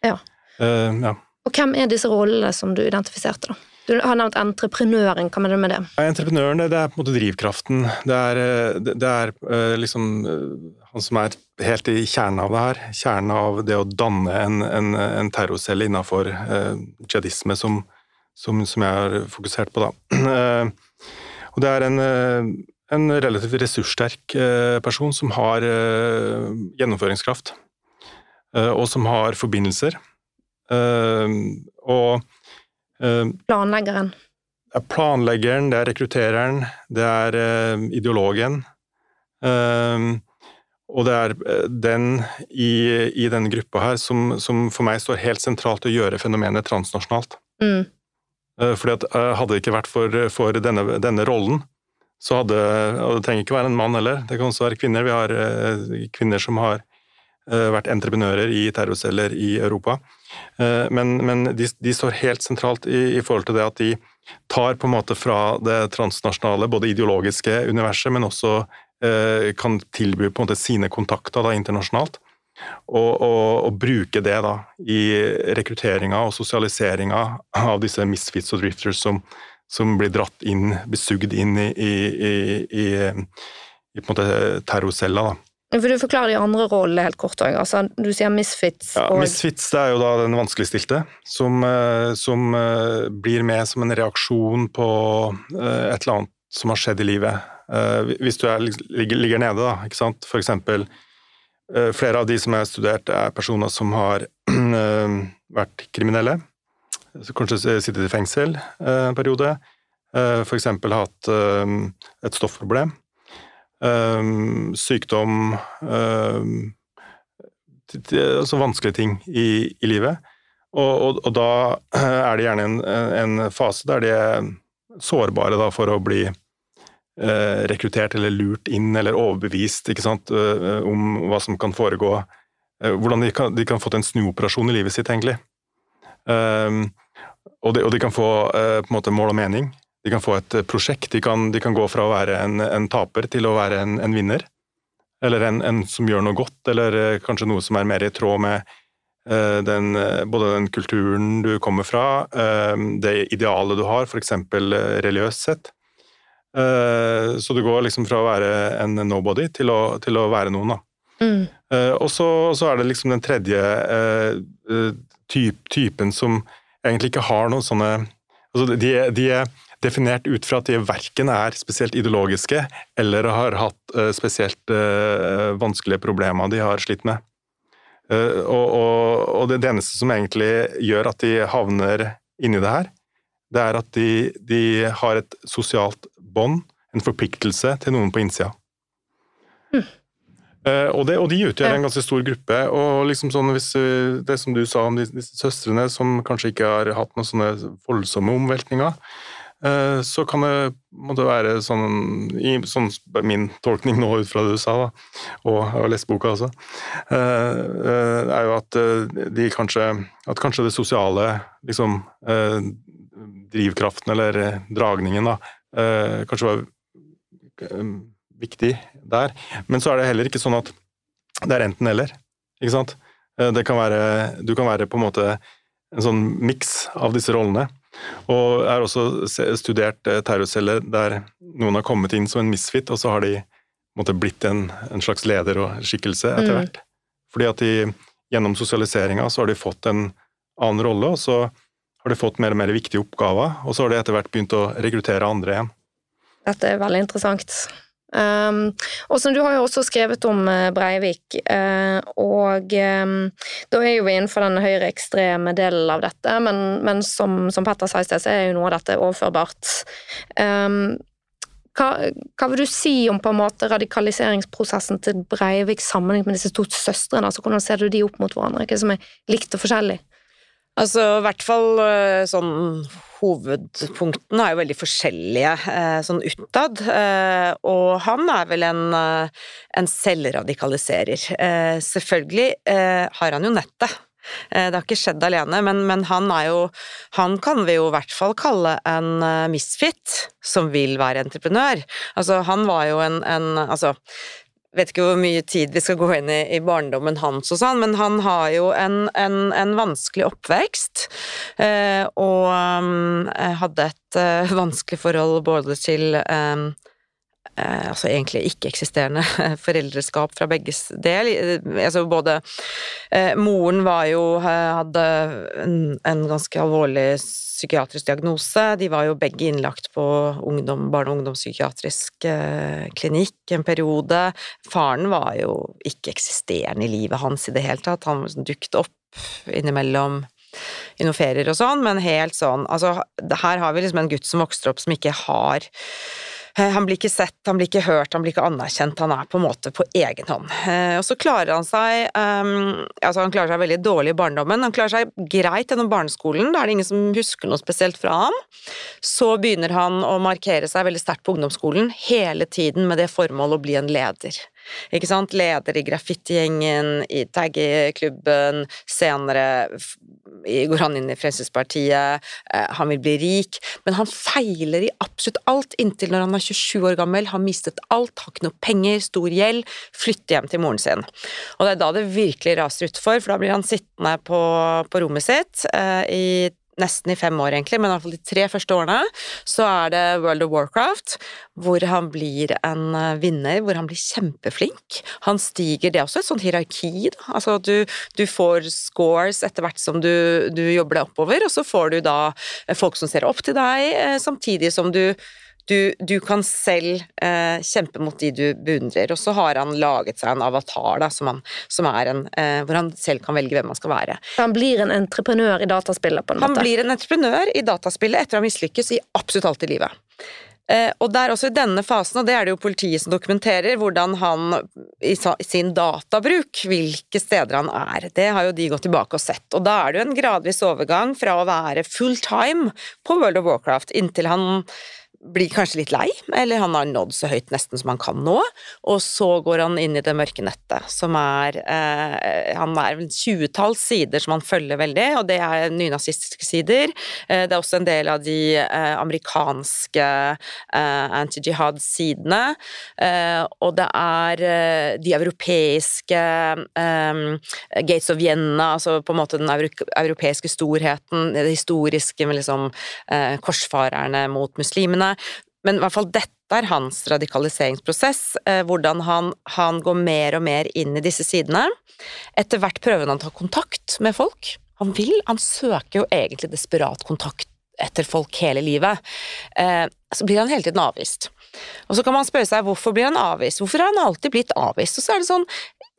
Ja. Uh, ja. og hvem er disse rollene som du identifiserte, da? Du har nevnt entreprenøren, hva mener du med det? Ja, Entreprenøren, det, er på en måte drivkraften. Det er, det, er liksom han som er helt i kjernen av det her. Kjernen av det å danne en, en, en terrorcelle innafor eh, jihadisme, som, som, som jeg har fokusert på, da. *clears throat* Og det er en, en relativt ressurssterk eh, person som har eh, gjennomføringskraft, eh, og som har forbindelser. Og Planleggeren. det er planleggeren, det er rekruttereren, det er ideologen. Og det er den i, i denne gruppa her som, som for meg står helt sentralt å gjøre fenomenet transnasjonalt. Mm. Fordi at Hadde det ikke vært for, for denne, denne rollen, så hadde Og det trenger ikke være en mann heller, det kan også være kvinner. Vi har eh, kvinner som har eh, vært entreprenører i terrorceller i Europa. Eh, Men, men de, de står helt sentralt i, i forhold til det at de tar på en måte fra det transnasjonale, både ideologiske universet, men også kan tilby på en måte sine kontakter da, internasjonalt. Og, og, og bruke det da i rekrutteringa og sosialiseringa av disse misfits og drifters som, som blir dratt inn, besugd inn i, i, i, i, på en måte terrorcella. da. For du forklarer de andre rollene helt kort. Altså, du sier misfits Ja, og Misfits det er jo da den vanskeligstilte, som, eh, som eh, blir med som en reaksjon på eh, et eller annet som har skjedd i livet. Hvis du er, ligger, ligger nede, da, ikke sant. For eksempel flere av de som er studert, er personer som har *clears throat* vært kriminelle. Kanskje sittet i fengsel eh, en periode. Eh, eksempel hatt eh, et stoffproblem. Sykdom altså vanskelige ting i, i livet. Og, og, og da er det gjerne en, en fase der de er sårbare da, for å bli rekruttert eller lurt inn eller overbevist ikke sant, om hva som kan foregå. Hvordan de kan, de kan få til en snuoperasjon i livet sitt, egentlig. Um, og, de, og de kan få eh, på en måte mål og mening. De kan få et eh, prosjekt. De kan, de kan gå fra å være en, en taper til å være en, en vinner. Eller en, en som gjør noe godt, eller eh, kanskje noe som er mer i tråd med eh, den, både den kulturen du kommer fra, det idealet du har, f.eks. religiøst sett. Så du går liksom fra å være en nobody til å, til å være noen, da. mm. Og så, så er det liksom den tredje typ, typen som egentlig ikke har noen sånne altså de, de er definert ut fra at de verken er spesielt ideologiske eller har hatt eh, spesielt eh, vanskelige problemer de har slitt med. Eh, og, og, og det, eneste som egentlig gjør at de havner inni det her, det er at de, de har et sosialt bånd, en forpliktelse til noen på innsida. Eh, og, det, og de utgjør en ganske stor gruppe. og liksom sånn hvis eh, Det som du sa om disse, søstrene som kanskje ikke har hatt noen sånne voldsomme omveltninger, Eh, så kan det måtte være sånn, i sånn, min tolkning nå ut fra det du sa, da, og jeg har lest boka også, eh, eh, er jo at de kanskje At kanskje det sosiale liksom drivkraften eller dragningen, da, kanskje var viktig der. Men så er det heller ikke sånn at det er enten-eller, ikke sant. Det kan være Du kan være på en måte en sånn miks av disse rollene. Og jeg har også studert eh, terrorceller der noen har kommet inn som en misfit, og så har de måtte, blitt en, en, slags leder og skikkelse etter mm. hvert. Mm. Fordi at de gjennom sosialiseringa så har de fått en annen rolle, og så har de fått mer og mer viktige oppgaver, og så har de etter hvert begynt å rekruttere andre igjen. Dette er veldig interessant. Um, og som du har jo også skrevet om eh, Breivik, uh, og um, da er jo vi innenfor den høyreekstreme delen av dette, men, men som, som, Petter sa i sted, så er jo noe av dette overførbart. Um, hva, hva, vil du si om på en måte radikaliseringsprosessen til Breivik sammenlignet med disse to søstrene? altså Hvordan ser du de opp mot hverandre? Hva som er likt og forskjellig? Altså, i hvert fall eh, sånn Hovedpunktene er jo veldig forskjellige eh, sånn utad, eh, og han er vel en, en selvradikaliserer. Selvfølgelig har han jo nettet. Det har ikke skjedd alene, men, men, han er jo Han kan vi jo i hvert fall kalle en misfit som vil være entreprenør. Altså, han var jo en, en Altså, vet ikke hvor mye tid vi skal gå inn i, i barndommen hans og sånn, men han har jo en, en, en vanskelig oppvekst. Eh, og um, hadde et uh, *laughs* vanskelig forhold både til um, eh, altså egentlig ikke-eksisterende *laughs* foreldreskap fra begges del. Altså både eh, Moren var jo hadde en, en ganske alvorlig psykiatrisk diagnose. De var jo begge innlagt på ungdom, barne- og ungdomspsykiatrisk eh, klinikk en periode. Faren var jo ikke-eksisterende i livet hans i det hele tatt. Han liksom dukket opp innimellom i noen ferier og sånn, men helt sånn Altså, her har vi liksom en gutt som vokser opp som ikke har han blir ikke sett, han blir ikke hørt, han blir ikke anerkjent, han er på en måte på egen hånd. Eh, og så klarer han seg um, altså han klarer seg veldig dårlig i barndommen, han klarer seg greit gjennom barneskolen, da er det ingen som husker noe spesielt fra ham. Så begynner han å markere seg veldig sterkt på ungdomsskolen, hele tiden med det formål å bli en leder. Ikke sant? Leder i graffitigjengen, i taggeklubben, senere går han inn i Fremskrittspartiet, eh, han vil bli rik, men han feiler i absolutt alt inntil når han er 27 år gammel, har mistet alt, har ikke noe penger, stor gjeld, flytter hjem til moren sin. Og det er da det virkelig raser utfor, for da blir han sittende på, på rommet sitt eh, i nesten i fem år, egentlig, men i hvert fall de tre første årene, så er det World of Warcraft, hvor han blir en eh, vinner, hvor han blir kjempeflink. Han stiger, det er også et sånt hierarki, da. Altså du, du får scores etter hvert som du, du jobber deg oppover, og så får du da folk som ser opp til deg, eh, samtidig som du du, du, kan selv eh, kjempe mot de du beundrer. Og så har han laget seg en avatar da, som han, som en, eh, hvor han selv kan velge hvem han skal være. Han blir en entreprenør i dataspillet? på en måte? Han blir en entreprenør i dataspillet etter å ha mislykkes i absolutt alt i livet. Eh, og det er også i denne fasen, og det er det jo politiet som dokumenterer, hvordan han i sin databruk, hvilke steder han er. Det har jo de gått tilbake og sett. Og da er det jo en gradvis overgang fra å være full time på World of Warcraft inntil han blir kanskje litt lei, eller han har nådd så høyt nesten som han kan nå, og så går han inn i det mørke nettet, som er eh, Han er en tjuetalls sider som han følger veldig, og det er nynazistiske sider. Eh, det er også en del av de eh, amerikanske eh, anti-jihad-sidene, eh, og det er eh, de europeiske Gates of Vienna, altså på en måte den europeiske storheten, det historiske med liksom korsfarerne mot muslimene. Men i hvert fall dette er hans radikaliseringsprosess, eh, hvordan han, han, går mer og mer inn i disse sidene. Etter hvert prøver han å ta kontakt med folk. Han vil, han søker jo egentlig desperat kontakt etter folk hele livet. Eh, så blir han hele tiden avvist. Og så kan man spørre seg hvorfor blir han avvist? Hvorfor har han alltid blitt avvist? Og så er det sånn,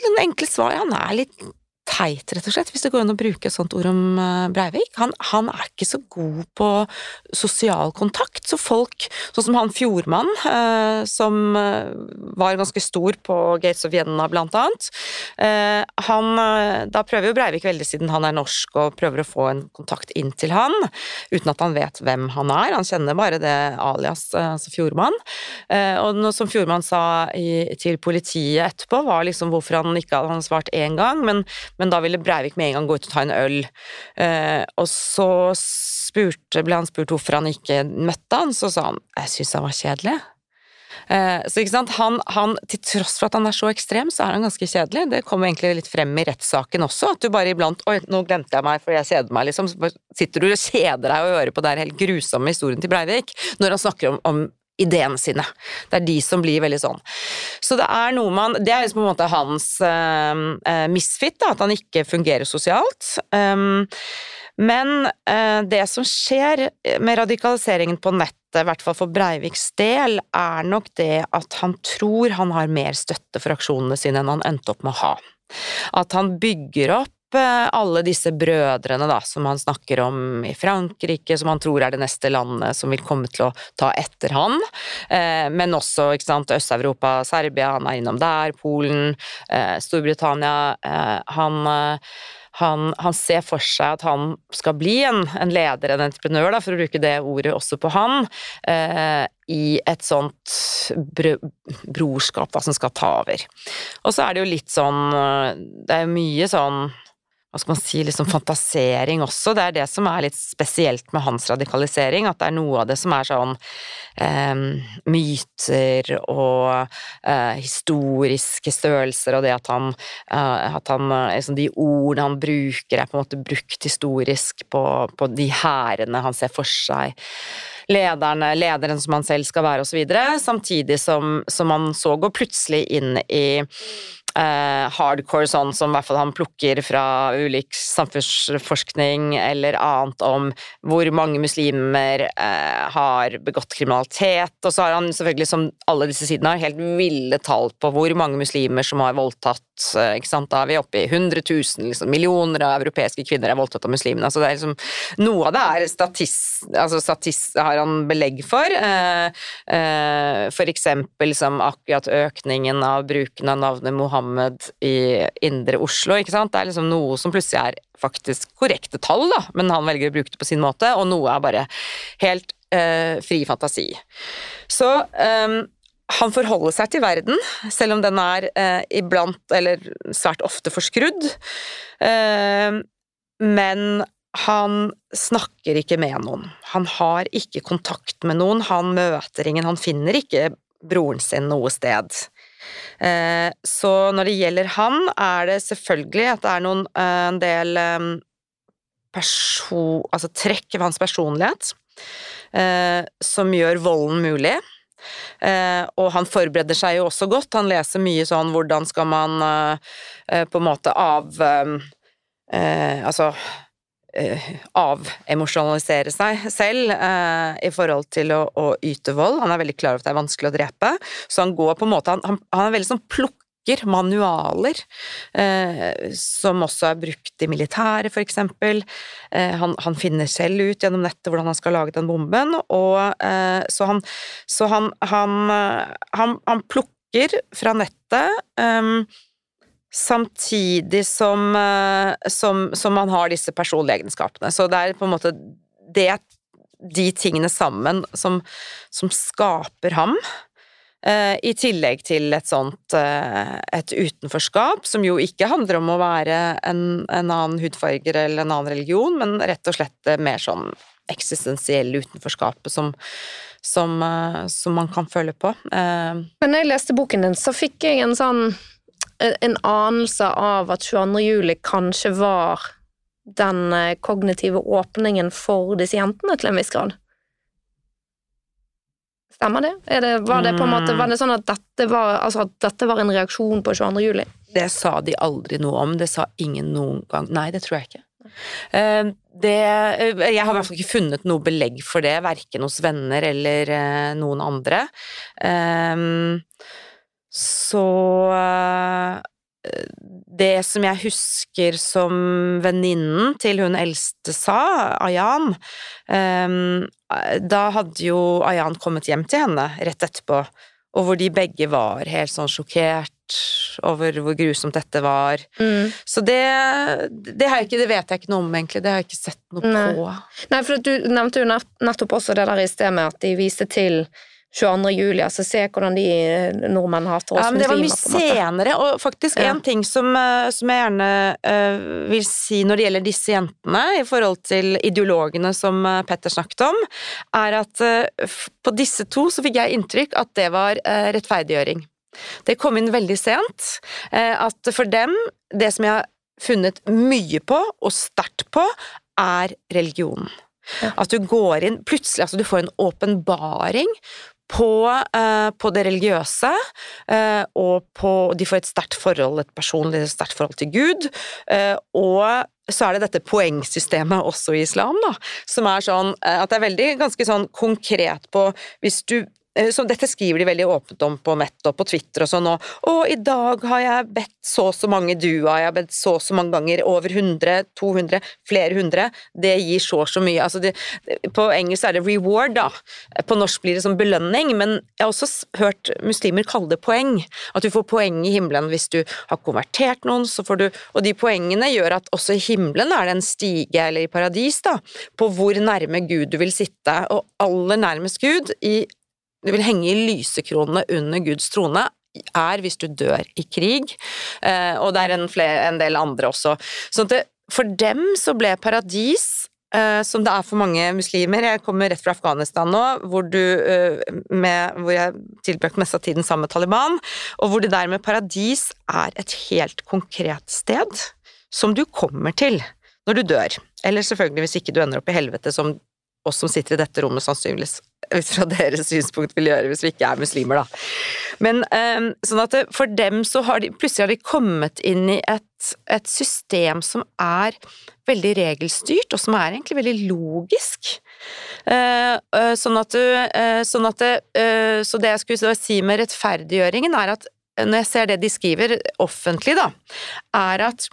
en enkle svar, han er litt teit, rett og slett, hvis det går an å bruke et sånt ord om eh, Breivik. Han, han, er ikke så god på sosial kontakt, så folk, sånn som han Fjordmann, eh, som eh, var ganske stor på Gates of Vienna, blant annet, eh, han, eh, da prøver jo Breivik veldig, siden han er norsk, og prøver å få en kontakt inn til han, uten at han vet hvem han er, han kjenner bare det alias, altså Fjordmann. Eh, og noe som Fjordmann sa i, til politiet etterpå, var liksom hvorfor han ikke hadde svart én gang, men men da ville Breivik med en gang gå ut og ta en øl. Eh, og så spurte, ble han spurt hvorfor han ikke møtte han, så sa han jeg syns han var kjedelig. Eh, så ikke sant, han, han, til tross for at han er så ekstrem, så er han ganske kjedelig. Det kommer egentlig litt frem i rettssaken også, at du bare iblant Oi, nå glemte jeg meg, for jeg kjeder meg, liksom. Så sitter du og kjeder deg og hører på den helt grusomme historien til Breivik, når han snakker om, om ideene sine. Det er de som blir veldig sånn. Så det er noe man Det er liksom på en måte hans uh, misfit, da, at han ikke fungerer sosialt. Um, men uh, det som skjer med radikaliseringen på nettet, i hvert fall for Breiviks del, er nok det at han tror han har mer støtte for aksjonene sine enn han endte opp med å ha. At han bygger opp alle disse brødrene da, som han snakker om i Frankrike, som han tror er det neste landet som vil komme til å ta etter han, eh, men også ikke Øst-Europa, Serbia, han er innom der, Polen, eh, Storbritannia. Eh, han, han, han, ser for seg at han skal bli en, en leder, en entreprenør, da, for å bruke det ordet også på han, i et sånt bro, brorskap da, som skal ta over. Og så er det jo litt sånn Det er jo mye sånn hva skal man si, liksom fantasering også. Det er det som er litt spesielt med hans radikalisering, at det er noe av det som er sånn eh, myter og eh, historiske størrelser, og det at han, eh, at han liksom De ordene han bruker, er på en måte brukt historisk på, på de hærene han ser for seg lederne, lederen som han selv skal være, osv. Samtidig som, som han så går plutselig inn i eh, hardcore sånn som i hvert fall han plukker fra ulik samfunnsforskning eller annet om hvor mange muslimer eh, har begått kriminalitet, og så har han selvfølgelig, som alle disse sidene har, helt ville tall på hvor mange muslimer som har voldtatt, eh, ikke sant, da er vi oppe i 100 000, liksom, millioner av europeiske kvinner er voldtatt av muslimene, Altså det er liksom, noe av det er statist, altså statist har han belegg for, eh, eh, for eksempel som akkurat økningen av bruken av navnet Mohammed Mohammed i indre Oslo, ikke sant. Det er liksom noe som plutselig er faktisk korrekte tall, da, men han velger å bruke det på sin måte, og noe er bare helt eh, fri fantasi. Så eh, han forholder seg til verden, selv om den er eh, iblant, eller svært ofte, forskrudd. Eh, men han snakker ikke med noen. Han har ikke kontakt med noen, han møter ingen, han finner ikke broren sin noe sted. Eh, så når det gjelder han, er det selvfølgelig at det er noen, eh, en del eh, person, altså trekk ved hans personlighet som gjør volden mulig. og han forbereder seg jo også godt. Han leser mye sånn hvordan skal man på en måte av Altså Eh, avemosjonalisere seg selv uh, i forhold til å, å, yte vold. Han er veldig klar over at det er vanskelig å drepe, så han går på en måte Han, han, er veldig sånn plukker manualer, eh, som også er brukt i militæret, eksempel. Eh, han, han, finner selv ut gjennom nettet hvordan han skal lage den bomben, og eh, så han Så han, han, han plukker fra nettet eh, samtidig som, eh, som, som, man har disse personlige egenskapene. Så det er på en måte det, de tingene sammen som, som skaper ham. Eh, I tillegg til et sånt eh, et utenforskap, som jo ikke handler om å være en, en annen hudfarge eller en annen religion, men rett og slett mer sånn eksistensielle utenforskapet som, som, som man kan føle på. Men når jeg leste boken din, så fikk jeg en sånn en anelse av at 22. juli kanskje var den eh, kognitive åpningen for disse jentene til en viss grad? Stemmer det? det? var det måte, var det sånn at dette var, altså at dette var en reaksjon på 22. juli? Det sa de aldri noe om. Det sa ingen noen gang. Nei, det tror jeg ikke. Eh, det, eh, jeg har i hvert fall ikke funnet noe belegg for det, verken hos venner eller noen andre. Så det som jeg husker som venninnen til hun eldste sa, Ayan um, Da hadde jo Ayan kommet hjem til henne rett etterpå, og hvor de begge var helt sånn sjokkert over hvor grusomt dette var. Mm. Så det, det, ikke, det, vet jeg ikke noe om, egentlig. Det har jeg ikke sett noe Nei. på. Nei, for du nevnte jo nettopp også det der i sted med at de viste til 22. juli, altså se hvordan de eh, nordmenn hater oss ja, men Det var mye senere, og faktisk Ja. en ting som, eh, som jeg gjerne uh, vil si når det gjelder disse jentene, i forhold til ideologene som Petter snakket om, er at uh, på disse to så fikk jeg inntrykk at det var uh, rettferdiggjøring. Det kom inn veldig sent. At for dem, det som jeg har funnet mye på, og sterkt på, er religionen. Ja. At du går inn Plutselig, altså du får en åpenbaring på, eh, på, det religiøse, eh, og på De får et sterkt forhold, et personlig sterkt forhold til Gud, Eh, og så er det dette poengsystemet også i islam, da, som er sånn at det er veldig ganske sånn konkret på Hvis du så dette skriver de veldig åpent om på nett og på Twitter og sånn, og i dag har jeg bedt så og så mange dua, jeg har bedt så og så mange ganger, over 100, 200, flere hundre, det gir så og så mye. Altså det, på engelsk er det reward, da. På norsk blir det som belønning, men jeg har også hørt muslimer kalle det poeng. At du får poeng i himmelen hvis du har konvertert noen, så får du Og de poengene gjør at også i himmelen er det en stige, eller i paradis, da, på hvor nærme Gud du vil sitte, og aller nærmest Gud i du vil henge i lysekronene under Guds trone, er hvis du dør i krig, eh, og det er en, flere, en del andre også. Så det, for dem så ble paradis Uh, som det er for mange muslimer. Jeg kommer rett fra Afghanistan nå, hvor, du, uh, med, hvor jeg tilbrakte mest av tiden sammen med Taliban, og hvor det der med paradis er et helt konkret sted som du kommer til når du dør. Eller selvfølgelig hvis ikke du ender opp i helvete, som oss som sitter i dette rommet sannsynligvis ut fra deres synspunkt vil gjøre hvis vi ikke er muslimer, da. Men um, sånn at det, for dem så har de plutselig har de kommet inn i et, et system som er veldig regelstyrt, og som er egentlig veldig logisk. Uh, uh, sånn at du uh, Sånn at det, Så det jeg skulle si med rettferdiggjøringen, er at når jeg ser det de skriver offentlig, da, er at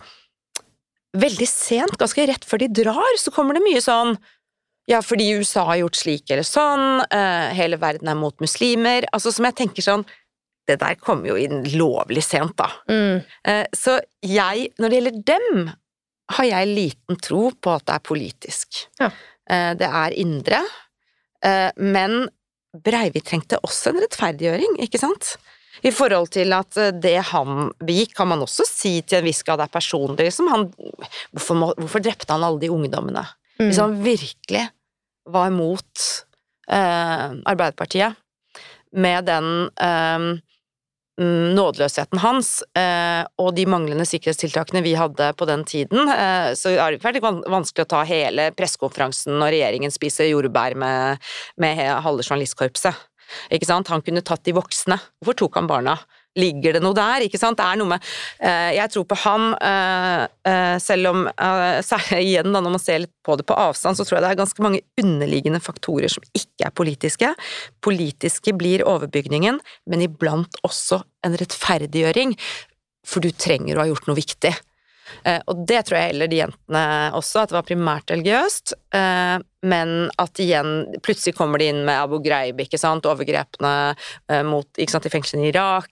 veldig sent, ganske rett før de drar, så kommer det mye sånn ja, fordi USA har gjort slik eller sånn, uh, hele verden er mot muslimer Altså som jeg tenker sånn Det der kommer jo inn lovlig sent, da. Mm. Uh, så jeg, når det gjelder dem, har jeg liten tro på at det er politisk. Ja. Uh, det er indre. men Breivik trengte også en rettferdiggjøring, ikke sant? I forhold til at det han begikk, kan man også si til en viss grad er personlig. Liksom han, hvorfor, må, hvorfor drepte han alle de ungdommene? Mm. Hvis han virkelig var mot eh, Arbeiderpartiet, med den eh, nådeløsheten hans eh, og de manglende sikkerhetstiltakene vi hadde på den tiden, eh, så er det veldig vanskelig å ta hele pressekonferansen når regjeringen spiser jordbær med, med halve journalistkorpset. Ikke sant? Han kunne tatt de voksne. Hvorfor tok han barna? Ligger det noe der? Ikke sant? Det er noe med uh, Jeg tror på han, uh, uh, selv om *laughs* igjen, da, når man ser litt på det på avstand, så tror jeg det er ganske mange underliggende faktorer som ikke er politiske. Politiske blir overbygningen, men iblant også en rettferdiggjøring. For du trenger å ha gjort noe viktig. Og det tror jeg heller de jentene også, at det var primært religiøst, men at igjen plutselig kommer de inn med Abu Ghraib, ikke sant, overgrepene mot, ikke sant, i fengslene i Irak,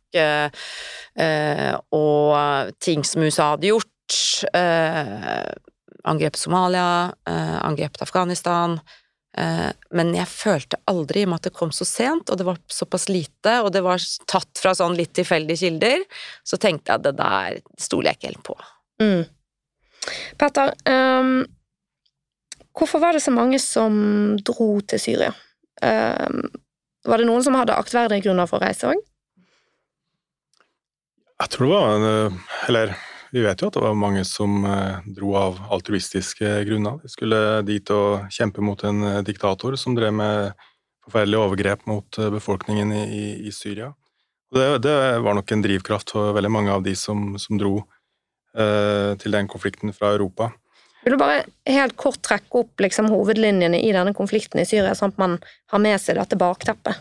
og ting som USA hadde gjort, angrep Somalia, angrep Afghanistan, men jeg følte aldri, i med at det kom så sent, og det var såpass lite, og det var tatt fra sånn litt tilfeldige kilder, så tenkte jeg at det der stoler jeg ikke helt på. Mm. Petter, um, hvorfor var det så mange som dro til Syria? Um, var det noen som hadde aktverdige grunner for å reise òg? Jeg tror det var en Eller vi vet jo at det var mange som dro av altruistiske grunner. De skulle dit og kjempe mot en diktator som drev med forferdelige overgrep mot befolkningen i, i, Syria. Det, det, var nok en drivkraft for veldig mange av de som, som dro eh, til den konflikten fra Europa. Vil du bare helt kort trekke opp liksom, hovedlinjene i denne konflikten i Syria, sånn at man har med seg dette bakteppet?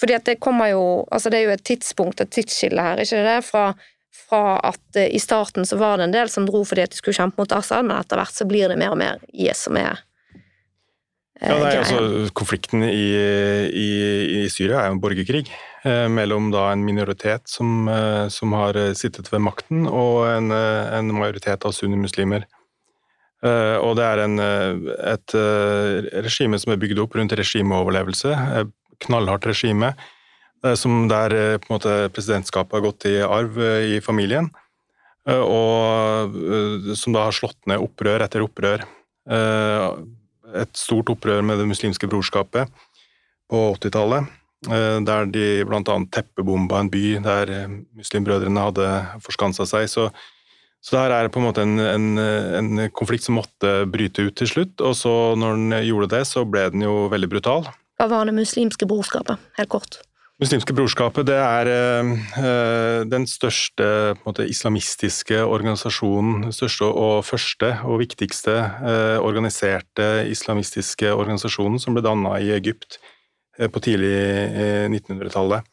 Fordi at det kommer jo Altså, det er jo et tidspunkt, et tidsskille her, ikke det? Fra fra at eh, i starten så var det en del som dro fordi at de skulle kjempe mot Assad, men etter hvert så blir det mer og mer IS som er ja, nei, altså, konflikten i, i, i, Syria er jo en borgerkrig eh, mellom da en minoritet som, eh, som, har sittet ved makten, og en, en majoritet av sunnimuslimer. Eh, og det er en, et regime som er bygd opp rundt regimeoverlevelse. Knallhardt regime Eh, som der eh, på en måte presidentskapet har gått i arv eh, i familien. Og som da har slått ned opprør etter opprør. Et stort opprør med Det muslimske brorskapet på 80-tallet. Der de bl.a. teppebomba en by der muslimbrødrene hadde forskansa seg. Så, så det her er på en måte en, en, en, konflikt som måtte bryte ut til slutt. Og så når den gjorde det, så ble den jo veldig brutal. Hva var Det muslimske brorskapet, helt kort? Muslimske brorskapet det er eh, den største måte, islamistiske organisasjonen, den største og første og viktigste eh, organiserte islamistiske organisasjonen som ble danna i Egypt uh, på tidlig 1900-tallet.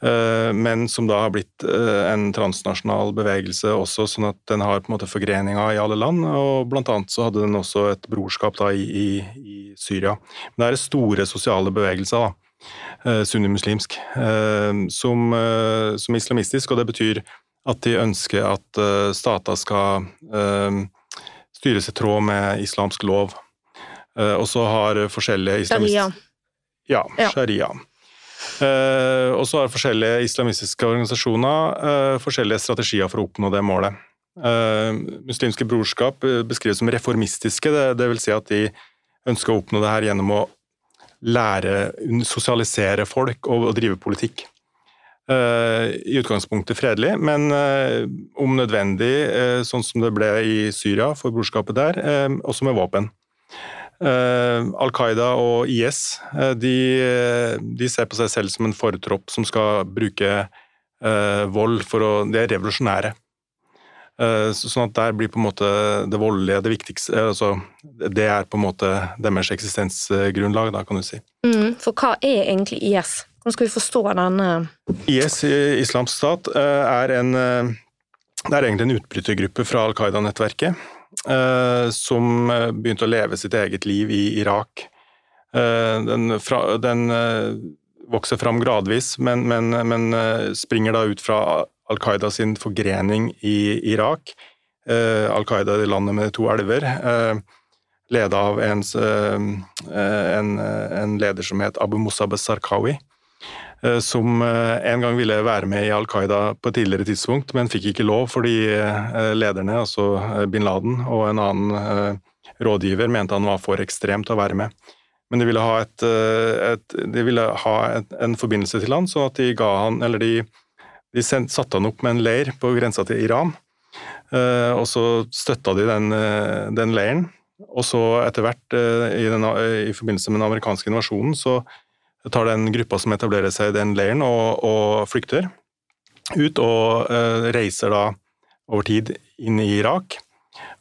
Men som da har blitt en transnasjonal bevegelse også, sånn at den har på en måte forgreninger i alle land. og Blant annet så hadde den også et brorskap da i, i, i Syria. Men det er store sosiale bevegelser. da Eh, sunnimuslimsk, eh, som, eh, som islamistisk, og det betyr at de ønsker at stater skal styres i tråd med islamsk lov. Og så har forskjellige Sharia. Ja, sharia. Og så har forskjellige islamistiske organisasjoner forskjellige strategier for å oppnå det målet. Muslimske brorskap beskrives som reformistiske, det, det, vil si at de ønsker å oppnå det her gjennom å lære, sosialisere folk og, og drive politikk. Uh, I utgangspunktet fredelig, men uh, om nødvendig, uh, sånn som det ble i Syria for brorskapet der, også med våpen. Al Qaida og IS de, de, ser på seg selv som en fortropp som skal bruke vold for å De er revolusjonære. Eh, sånn at der blir på en måte det voldelige det viktigste eh, altså Det er på en måte deres eksistensgrunnlag, da, kan du si. Mm, for hva er egentlig IS? Hvordan skal vi forstå denne IS, Islamsk stat, eh, er en Det er egentlig en utbrytergruppe fra Al Qaida-nettverket som begynte å leve sitt eget liv i Irak. Den, den vokser fram gradvis, men, men, men springer da ut fra Al Qaida sin forgrening i Irak. Eh, Al Qaida i landet med to elver, eh, leda av en, eh, en, en, leder som het Abu Musab Sarkawi. Som en gang ville være med i Al Qaida på et tidligere tidspunkt, men fikk ikke lov fordi lederne, altså bin Laden og en annen rådgiver, mente han var for ekstremt å være med. Men de ville ha, et, et, de ville ha et, en forbindelse til han, sånn at de ga han, eller de de satte han opp med en leir på grensa til Iran, eh, og så støtta de den, eh, den leiren. Og så etter hvert, eh, i, den, i, forbindelse med den amerikanske invasjonen, så tar den gruppa som etablerer seg i den leiren, og, og flykter ut, og reiser da over tid inn i Irak.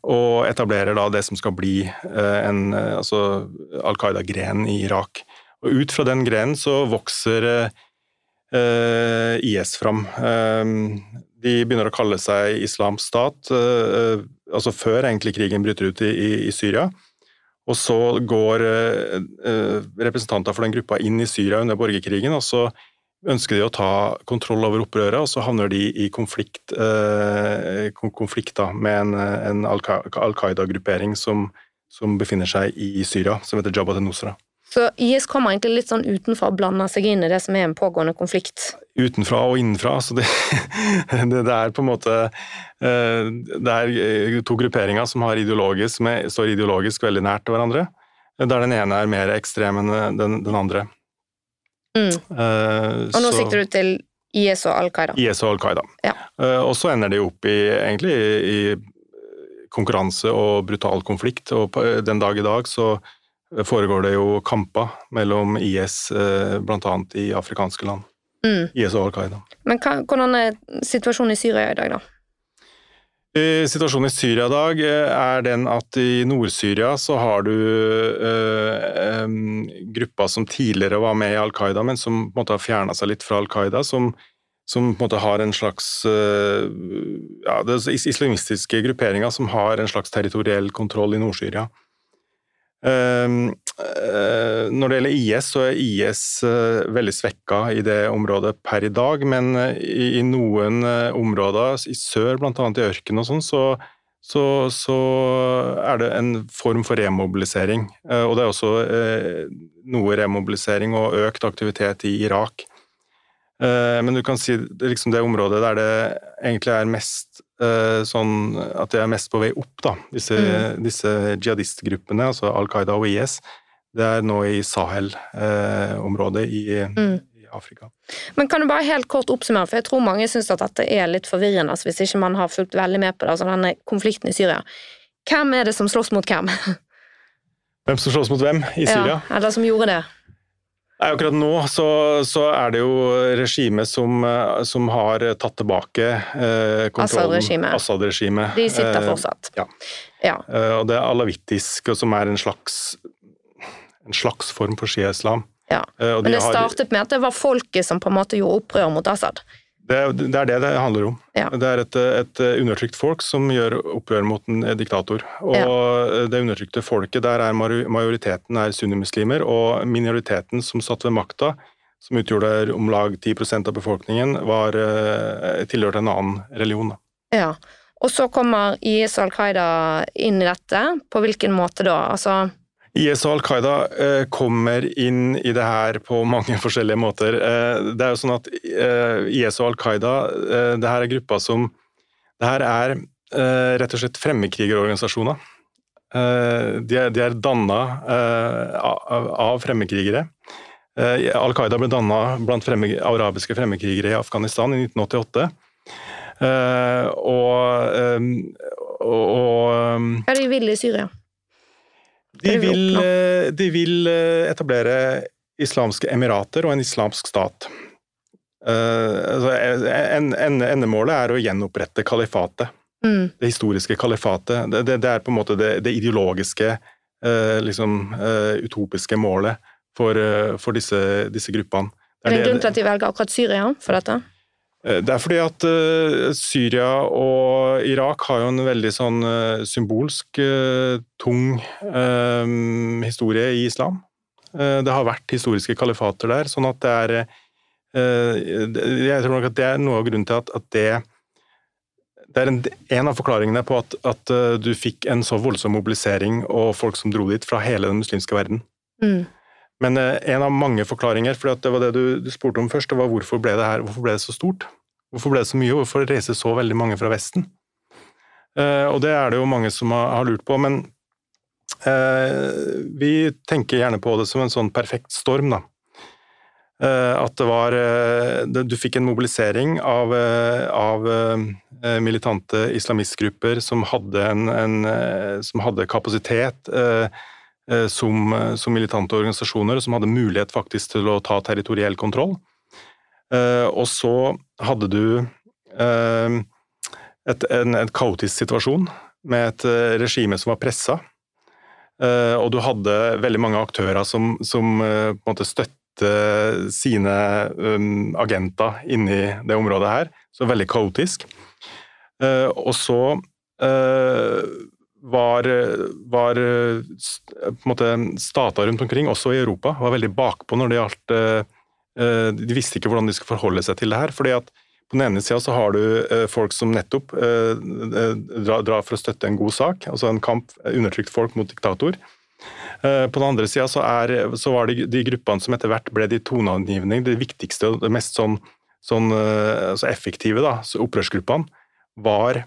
Og etablerer da det som skal bli en altså Al Qaida-gren i Irak. Og ut fra den grenen så vokser IS fram. Ehm, de begynner å kalle seg Islamsk stat, eh, altså før egentlig krigen bryter ut i, i Syria. Og så går eh, representanter for den gruppa inn i Syria under borgerkrigen, og så ønsker de å ta kontroll over opprøret, og så havner de i konflikt, konflikt da, med en, en Al Qaida-gruppering som, som, befinner seg i Syria, som heter Jabhat al-Nusra. Så IS kommer egentlig litt sånn utenfra og blander seg inn i det som er en pågående konflikt? Utenfra og innenfra. Så det, *laughs* det, det er på en måte eh, Det er eh, to grupperinger som, ideologisk, som står ideologisk veldig nært til hverandre. Der den ene er mer ekstrem enn den, den andre. Mm. Uh, og nå så, sikter du til IS og Al Qaida? IS og Al Qaida. Ja. Uh, og så ender de opp i, egentlig, i, i konkurranse og brutal konflikt, og den dag i dag så foregår det jo kamper mellom IS, eh, bl.a. i afrikanske land. Mm. IS og Al Qaida. Men hva, hvordan er situasjonen i Syria i dag, da? Situasjonen i Syria i dag eh, er den at i Nord-Syria så har du eh, gruppa grupper som tidligere var med i Al Qaida, men som på en måte har fjerna seg litt fra Al Qaida, som, som på en måte har en slags ja, det er islamistiske grupperinger som har en slags territoriell kontroll i Nord-Syria. Ehm, eh, når det gjelder IS, så er IS eh, veldig svekka i det området per i dag, men eh, i noen områder, i sør, bl.a. i ørkenen og sånn, så, så, så, er det en form for remobilisering. Og det er også noe remobilisering og økt aktivitet i Irak. Men du kan si liksom det området der det egentlig er mest sånn at det er mest på vei opp, da. Disse, mm. disse jihadistgruppene, altså Al Qaida og IS, det er nå i Sahel-området i, mm. i, Afrika. Men kan du bare helt kort oppsummere, for jeg tror mange syns at dette er litt forvirrende altså hvis ikke man har fulgt veldig med på det, altså denne konflikten i Syria. Hvem er det som slåss mot hvem? Hvem som slåss mot hvem i Syria? Ja, eller som gjorde det? Nei, akkurat nå så, så, er det jo regimet som, eh, som har tatt tilbake eh, kontrollen. Assad-regimet. Assad De sitter eh, fortsatt. Eh, ja. ja. Eh, og det er alawittisk, som er en slags, en slags form for shia-islam. Ja. Eh, Men det startet med at det var folket som på en måte gjorde opprør mot Assad? Det, det, er det det handler om. Ja. Det er et, et, undertrykt folk som gjør opprør mot en diktator. Og ja. det undertrykte folket, der er majoriteten er sunnimuslimer, og minoriteten som satt ved makta, som utgjorde om lag 10% av befolkningen, var eh, tilhørte en annen religion. Ja, Og så kommer IS og Al Qaida inn i dette. På hvilken måte da? Altså IS og Al Qaida eh, kommer inn i det her på mange *laughs* forskjellige måter. Eh, det er jo sånn at eh, IS og Al Qaida det her er grupper som Det her er rett og slett fremmedkrigerorganisasjoner. De er, de er danna av fremmedkrigere. Al Qaida ble danna blant fremme, arabiske fremmedkrigere i Afghanistan i 1988. Og, og, og er de ville i Syria? De vil, eh, de vil, eh, etablere islamske emirater og en islamsk stat. En, en, endemålet er å gjenopprette kalifatet. Mm. Det historiske kalifatet. Det, det, det, er på en måte det, det ideologiske, uh, liksom, uh, utopiske målet for, for disse, disse, gruppene. Er det en grunn til at de velger akkurat Syria for dette? Eh, det er fordi at uh, Syria og Irak har jo en veldig sånn uh, symbolsk tung historie i islam. det har vært historiske kalifater der, sånn at det er Jeg tror nok at det er noe av grunnen til at, det det er en, en, av forklaringene på at, at, du fikk en så voldsom mobilisering og folk som dro dit fra hele den muslimske verden. Mm. Men eh, en av mange forklaringer, for det var det du, du, spurte om først, det var hvorfor ble det her, hvorfor ble det så stort? Hvorfor ble det så mye, hvorfor reiser så veldig mange fra Vesten? Eh, og det er det jo mange som har, har lurt på, men eh, vi tenker gjerne på det som en sånn perfekt storm, da. Eh, at det var eh, Du fikk en mobilisering av, av militante islamistgrupper som hadde, en, en, som hadde kapasitet som, som, militante organisasjoner, som hadde mulighet faktisk til å ta territoriell kontroll. Og så hadde du et, en, en kaotisk situasjon med et regime som var pressa. Og du hadde veldig mange aktører som, som på en måte støtte sine um, agenter inni det området her. Så veldig kaotisk. Og så var, var på en måte stater rundt omkring, også i Europa, var veldig bakpå når det gjaldt eh, eh, De visste ikke hvordan de skulle forholde seg til det her. fordi at på den ene sida så har du eh, folk som nettopp drar, drar for å støtte en god sak, altså en kamp, undertrykt folk mot diktator. På den andre sida så, så, var det de gruppene som etter hvert ble de toneangivende, de viktigste og det mest sånn, sånn altså effektive da, opprørsgruppene, var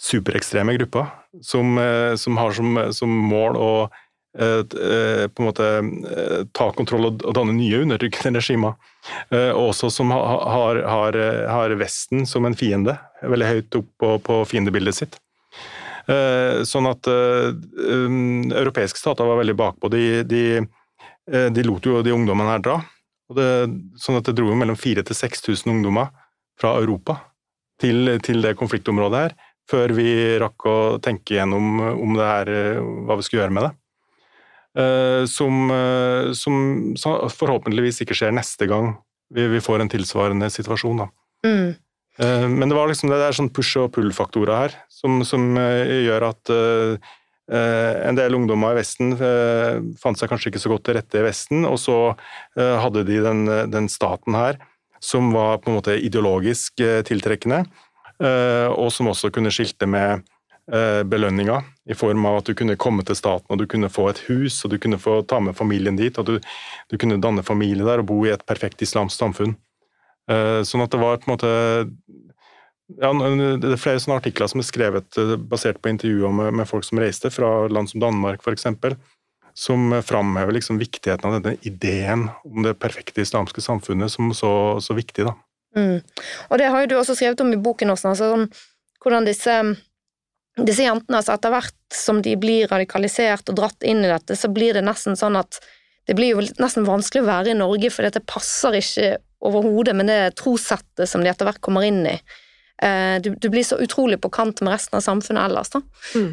superekstreme grupper som, eh, som har som, som, mål å eh, eh, på en måte ta kontroll og, danne nye undertrykkende *laughs* regimer. Og også som har, har, har, Vesten som en fiende, veldig høyt opp på, på fiendebildet sitt. Sånn at um, europeiske stater var veldig bakpå. De, de, de lot jo de ungdommene her dra. Det, sånn at det dro jo mellom 4000 til 6000 ungdommer fra Europa til, til det konfliktområdet her før vi rakk å tenke gjennom om det her, hva vi skulle gjøre med det. Eh, som, eh, som forhåpentligvis ikke skjer neste gang vi, får en tilsvarende situasjon. Da. Mm. Eh, Men det var liksom det der sånn push- og pull-faktorer her, som, som gjør at eh, en del ungdommer i Vesten uh, fant seg kanskje ikke så godt til rette i Vesten, og så uh, hadde de den, den staten her som var på en måte ideologisk tiltrekkende, og som også kunne skilte med eh, belønninger, i form av at du kunne komme til staten og du kunne få et hus, og du kunne få ta med familien dit, og du, du kunne danne familie der og bo i et perfekt islamsk samfunn. Eh, Sånn at det var på en måte ja, Det er flere sånne artikler som er skrevet eh, basert på intervjuer med, med folk som reiste, fra land som Danmark f.eks., som framhever liksom viktigheten av denne ideen om det perfekte islamske samfunnet som så, så viktig. da. Mm. Og det har jo du også skrevet om i boken også, altså, hvordan disse, disse jentene, altså etter hvert som de blir radikalisert og dratt inn i dette, så blir det nesten sånn at det blir jo nesten vanskelig å være i Norge, for dette passer ikke overhodet med det trossettet som de etter hvert kommer inn i. Eh, Du, du blir så utrolig på kant med resten av samfunnet ellers, da. Mm.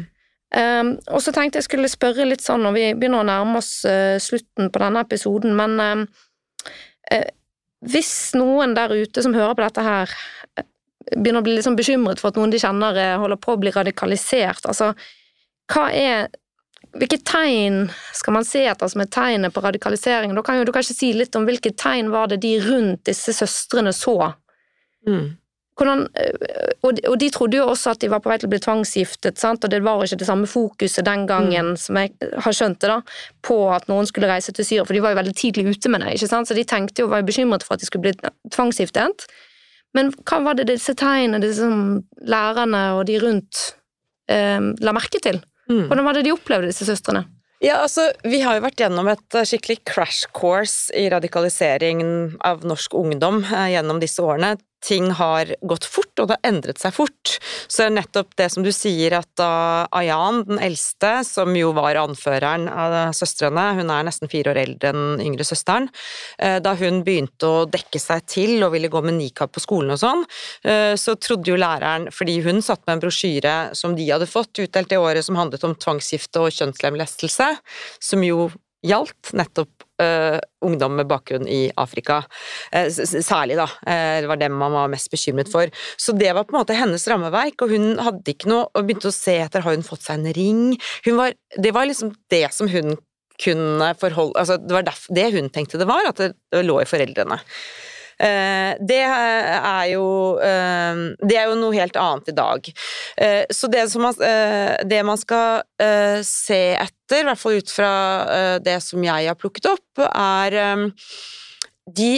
Um, og så tenkte jeg skulle spørre litt sånn når vi begynner å nærme oss uh, slutten på denne episoden, men um, uh, hvis noen der ute som hører på dette her, begynner å bli sånn bekymret for at noen de kjenner eh, holder på å bli radikalisert, altså hva er hvilke tegn skal man se etter som er tegnet på radikalisering? Da kan jo du kanskje si litt om hvilke tegn var det de rundt disse søstrene så? Mm. Hvordan, øh, og, de, og de trodde jo også at de var på vei til å bli tvangsgiftet, sant? og det var ikke det samme fokuset den gangen, som jeg har skjønt det, da, på at noen skulle reise til Syria, for de var jo veldig tidlig ute med det, ikke sant? så de tenkte jo, var jo bekymret for at de skulle bli tvangsgiftet. Men hva var det disse tegnene disse lærerne og de rundt eh, la merke til? Mm. Hvordan var det de opplevde, disse søstrene? Ja, altså, Vi har jo vært gjennom et eh, skikkelig crash course i radikaliseringen av norsk ungdom eh, gjennom disse årene. Ting har gått fort, og det har endret seg fort. Så nettopp det som du sier, at da Ayan, den eldste, som jo var anføreren av søstrene, hun er nesten fire år eldre enn yngre søsteren, eh, da hun begynte å dekke seg til og ville gå med nikab på skolen og sånn, eh, så trodde jo læreren, fordi hun satt med en brosjyre som de hadde fått utdelt det året som handlet om tvangsgifte og kjønnslemlestelse, som jo gjaldt nettopp uh, ungdom med bakgrunn i Afrika. Eh, s- særlig, da. Det det var dem man var mest bekymret for. Så det var på en måte hennes rammeverk, og hun hadde ikke noe og begynte å se etter har hun fått seg en ring. Var, det var liksom det som hun kunne forholde altså Det var det hun tenkte det var, at det lå i foreldrene. Eh, det er jo eh, Det er jo noe helt annet i dag. Eh, så det, man, det man skal se etter, i hvert fall ut fra det som jeg har plukket opp, er de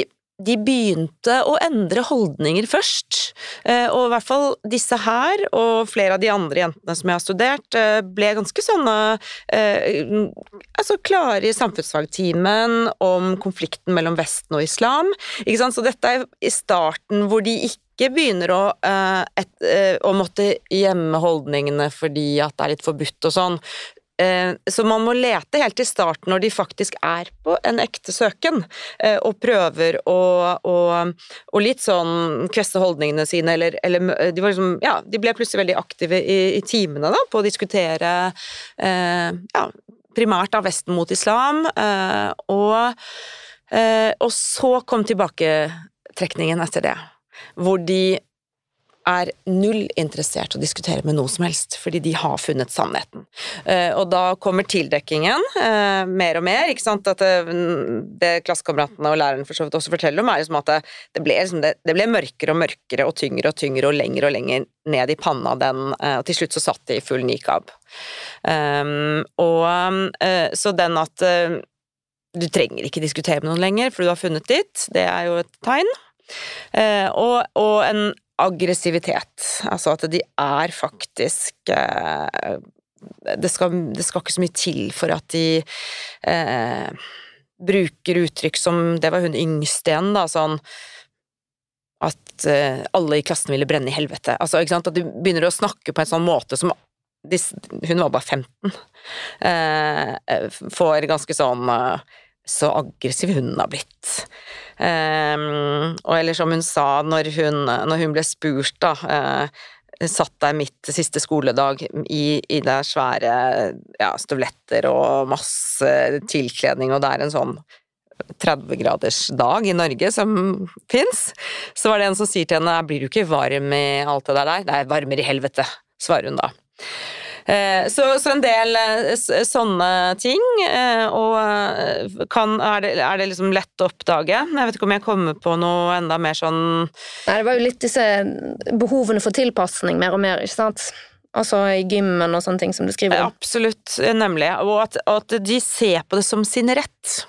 de begynte å endre holdninger først, eh, og i hvert fall disse her, og flere av de andre jentene som jeg har studert, eh, ble ganske sånne eh, altså klare i samfunnsfagtimen om konflikten mellom Vesten og islam. Ikke sant? Så dette er i starten hvor de ikke begynner å, eh, et, eh, å måtte gjemme holdningene fordi at det er litt forbudt og sånn. Eh, Så man må lete helt til start når de faktisk er på en ekte søken, eh, og prøver å, og, og litt sånn kveste holdningene sine, eller, eller de, var liksom, ja, de ble plutselig veldig aktive i, i timene da, på å diskutere eh, ja, primært av Vesten mot islam, eh, og, eh, og så kom tilbaketrekningen etter det, hvor de er null interessert å diskutere med noe som helst, fordi de har funnet sannheten. Eh, og da kommer tildekkingen eh, mer og mer, ikke sant, at det, det klassekameratene og læreren for så vidt også forteller om, er liksom at det, det, ble, liksom, det, ble mørkere og mørkere og tyngre og tyngre og lenger og lenger ned i panna den, eh, og til slutt så satt de i full nikab. Um, og eh, så den at eh, du trenger ikke diskutere med noen lenger, for du har funnet ditt, det er jo et tegn. Uh, og, og en aggressivitet, altså at de er faktisk eh, det, skal, det skal ikke så mye til for at de eh, bruker uttrykk som Det var hun yngste igjen, da, sånn at eh, alle i klassen ville brenne i helvete. Altså, ikke sant? At de begynner å snakke på en sånn måte som de, Hun var bare 15. Eh, får ganske sånn eh, så aggressiv hun har blitt. Um, og eller som hun sa når hun, når hun ble spurt, da uh, Satt der midt siste skoledag i, i det svære ja, støvletter og masse tilkledning, og det er en sånn 30 graders dag i Norge som fins, så var det en som sier til henne blir du ikke varm i alt det der? Det er varmere i helvete, svarer hun da. Eh, så, så, en del eh, sånne ting, eh, og kan, er, det, er, det, liksom lett å oppdage? Jeg vet ikke om jeg kommer på noe enda mer sånn Nei, det var jo litt disse behovene for tilpasning mer og mer, ikke sant? Altså i gymmen og sånne ting som du skriver om. Absolutt, nemlig. Og at, at de ser på det som sin rett.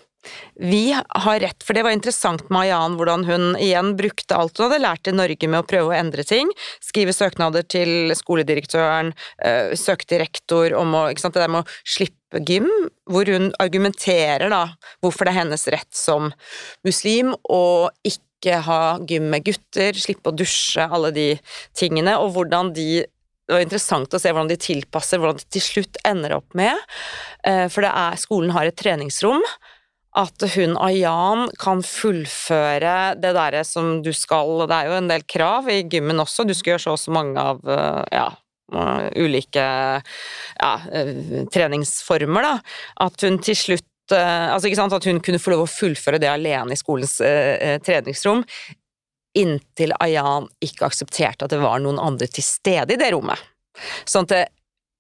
Vi har rett, for det var interessant med Ayan hvordan hun igjen brukte alt hun hadde lært i Norge med å prøve å endre ting. Skrive søknader til skoledirektøren, øh, søke til rektor om å, det der med å slippe gym, hvor hun argumenterer da hvorfor det er hennes rett som muslim å ikke ha gym med gutter, slippe å dusje, alle de tingene, og hvordan de det var interessant å se hvordan de tilpasser, hvordan de til slutt ender opp med øh, For er, skolen har et treningsrom at hun Ayan kan fullføre det derre som du skal Det er jo en del krav i gymmen også, du skal gjøre så og så mange av eh, ja, eh, ulike ja, eh, treningsformer, da. At hun til slutt Altså, ikke sant, at hun kunne få lov å fullføre det alene i skolens eh, treningsrom, inntil Ayan ikke aksepterte at det var noen andre til stede i det rommet. Sånn at det,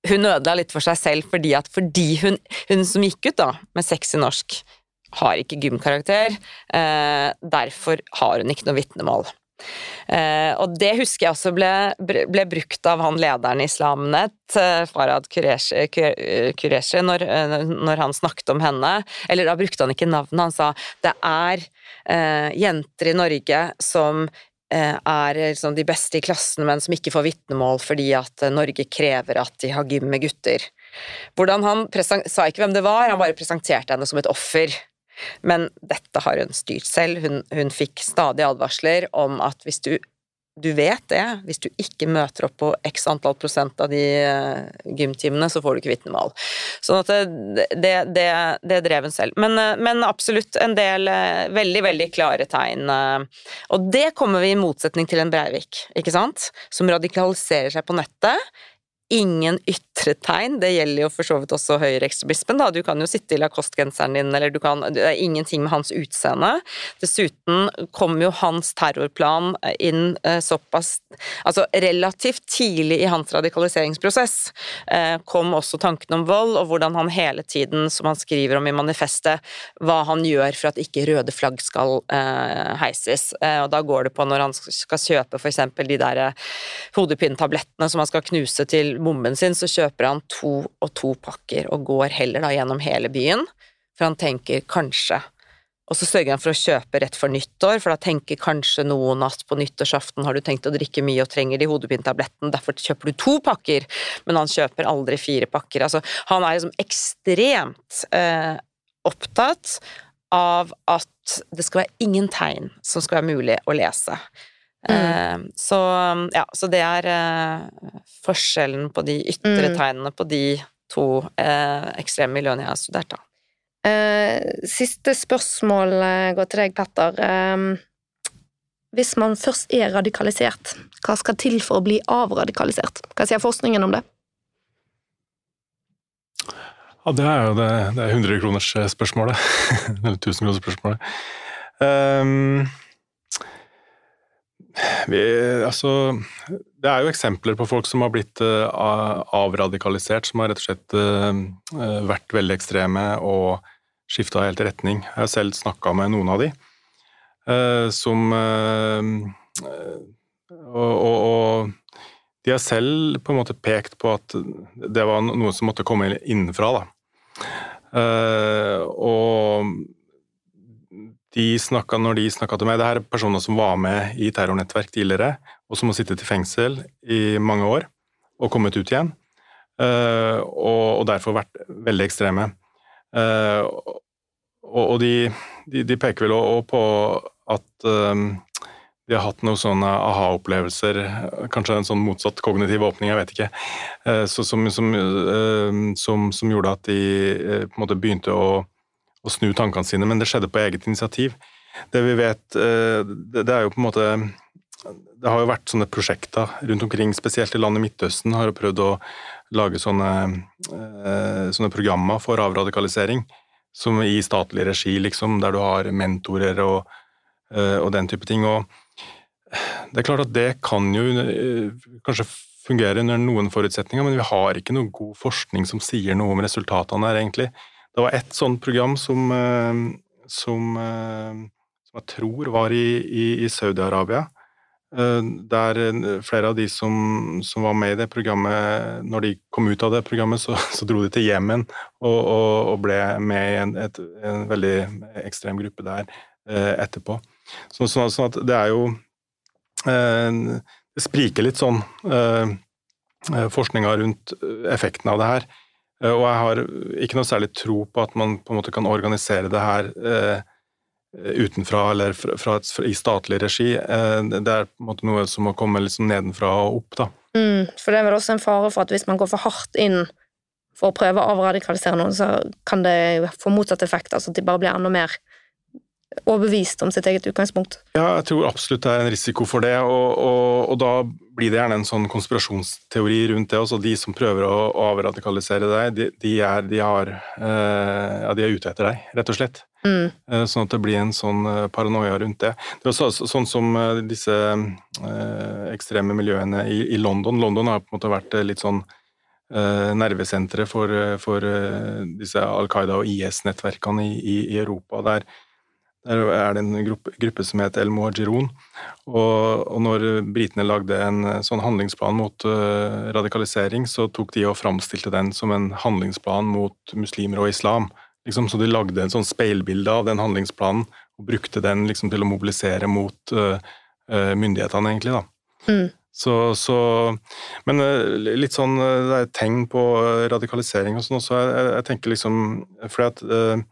hun ødela litt for seg selv fordi at fordi hun, hun som gikk ut da, med i norsk, har ikke gymkarakter, eh, derfor har hun ikke noe vitnemål. Eh, og det husker jeg også ble, ble brukt av han lederen i Islamnet, eh, Farad Kureshi når, når, han snakket om henne. Eller da brukte han ikke navnet, han sa det er jenter i Norge som er liksom de beste i klassen, men som ikke får vitnemål fordi at Norge krever at de har gym med gutter. Hvordan Han sa ikke hvem det var, han bare presenterte henne som et offer. Men dette har hun styrt selv. Hun, hun fikk stadig advarsler om at hvis du du vet det, hvis du ikke møter opp på x antall prosent av de uh, gymtimene, så får du ikke vitnemål. Sånn at det, det, det, det drev hun selv. Men, uh, men, absolutt en del veldig, veldig klare tegn. og det kommer vi i motsetning til en Breivik, ikke sant, som radikaliserer seg på nettet ingen ytre tegn. Det gjelder jo for så vidt også høyreekstremismen. Du kan jo sitte i Lacoste-genseren din, eller du kan Det er ingenting med hans utseende. Dessuten kom jo hans terrorplan inn eh, såpass Altså relativt tidlig i hans radikaliseringsprosess eh, kom også tanken om vold, og hvordan han hele tiden, som han skriver om i manifestet, hva han gjør for at ikke røde flagg skal eh, heises. Og da går det på når han skal kjøpe eksempel de der hodepinetablettene som han skal knuse til bomben sin, så kjøper han to og to pakker og går heller da gjennom hele byen, for han tenker kanskje og så sørger han for å kjøpe rett før nyttår, for da tenker kanskje noen at på nyttårsaften har du tenkt å drikke mye og trenger de hodepinetablettene, derfor kjøper du to pakker, men han kjøper aldri fire pakker. Altså, han er liksom ekstremt eh, opptatt av at det skal være ingen tegn som skal være mulig å lese. Mm. Eh, så, ja, så det er eh, forskjellen på de ytre mm. tegnene på de to eh, ekstreme miljøene jeg har studert, da. Siste spørsmål går til deg, Petter. Hvis man først er radikalisert, hva skal til for å bli avradikalisert? Hva sier forskningen om det? Ja, det er jo det, det er 100-kronersspørsmålet. *laughs* Eller 1000-kronersspørsmålet. Um, vi, altså, det er jo eksempler på folk som har blitt uh, avradikalisert, som har rett og slett uh, vært veldig ekstreme og skifta helt retning. Jeg har selv snakka med noen av de, uh, som og, og, og, de har selv på en måte pekt på at det var noe som måtte komme innenfra. Da. og de snakka, når de snakka til meg Det her er personer som var med i terrornettverk tidligere, og som har sittet i fengsel i mange år og kommet ut igjen. Uh, og, derfor vært veldig ekstreme. Uh, og, de, de, peker vel òg på at um, de har hatt noen sånne aha-opplevelser, kanskje en sånn motsatt kognitiv åpning, jeg vet ikke, som, som, som, som, gjorde at de på en måte begynte å å snu tankene sine, men det skjedde på eget initiativ. Det vi vet, eh, det er jo på en måte Det har jo vært sånne prosjekter rundt omkring, spesielt i landet Midtøsten, har jo prøvd å lage sånne, eh, sånne programmer for avradikalisering som i statlig regi, liksom, der du har mentorer og, eh, og den type ting. Og det er klart at det kan jo kanskje fungere under noen forutsetninger, men vi har ikke noe god forskning som sier noe om resultatene her, egentlig. Det var ett sånt program som, eh, som, som jeg tror var i, i, i Saudi-Arabia, Eh, der eh, flere av de som, som, var med i det programmet, når de kom ut av det programmet, så, *laughs* så dro de til Jemen og, og, og, ble med i en, et, en, veldig ekstrem gruppe der eh, etterpå. Så, sånn, sånn, at det er jo eh, Det spriker litt sånn eh, forskninga rundt effekten av det her. Og jeg har ikke noe særlig tro på at man på en måte kan organisere det her eh, Eh, utenfra eller fra, fra, i statlig regi. Eh, det er på en måte noe som må komme liksom nedenfra og opp. da. Mm, for det er vel også en fare for at hvis man går for hardt inn for å prøve å avradikalisere noen, så kan det få motsatt effekt. altså at de bare blir enda mer overbevist om sitt eget utgangspunkt. Ja, jeg tror absolutt det er en risiko for det, og, og, og da blir det gjerne en sånn konspirasjonsteori rundt det. Også de som prøver å, å avradikalisere deg, de, de, er, de, har, eh, ja, de er ute etter deg, rett og slett. Mm. Eh, sånn at det blir en sånn eh, paranoia rundt det. Det er også sånn som eh, disse ekstreme miljøene i, i London. London har på en måte vært litt sånn nervesenteret for, for disse Al Qaida og IS-nettverkene i, i, i, Europa. Der, der, er det en gruppe, gruppe som heter El Muhajiroun. Og, og når britene lagde en sånn handlingsplan mot uh, radikalisering, så tok de og framstilte den som en handlingsplan mot muslimer og islam. Liksom, så de lagde en sånn speilbilde av den handlingsplanen og brukte den liksom, til å mobilisere mot uh, myndighetene, egentlig. da. Mm. Så, så, Men litt sånn det er tegn på radikalisering og sånn også. Jeg, jeg, tenker liksom fordi at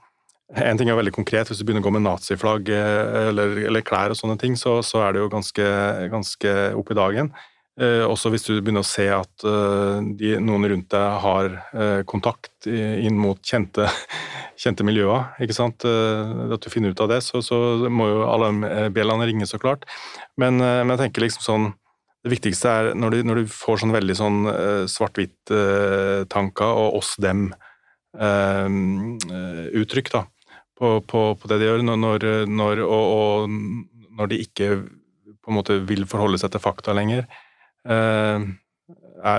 en ting er veldig konkret, hvis du begynner å gå med naziflagg eller, eller klær og sånne ting, så, så er det jo ganske, ganske opp i dagen. Eh, også hvis du begynner å se at eh, de, noen rundt deg har eh, kontakt inn mot kjente, *laughs* kjente miljøer, ikke sant? Uh, at du finner ut av det, så, så må jo alarmbjellene ringe, så klart. Men, men, jeg tenker liksom sånn Det viktigste er når du, når du får sånn veldig sånn svart-hvitt-tanker og oss-dem-uttrykk da, på, på, på, det de gjør, når, når, og, og når de ikke på en måte vil forholde seg til fakta lenger, eh,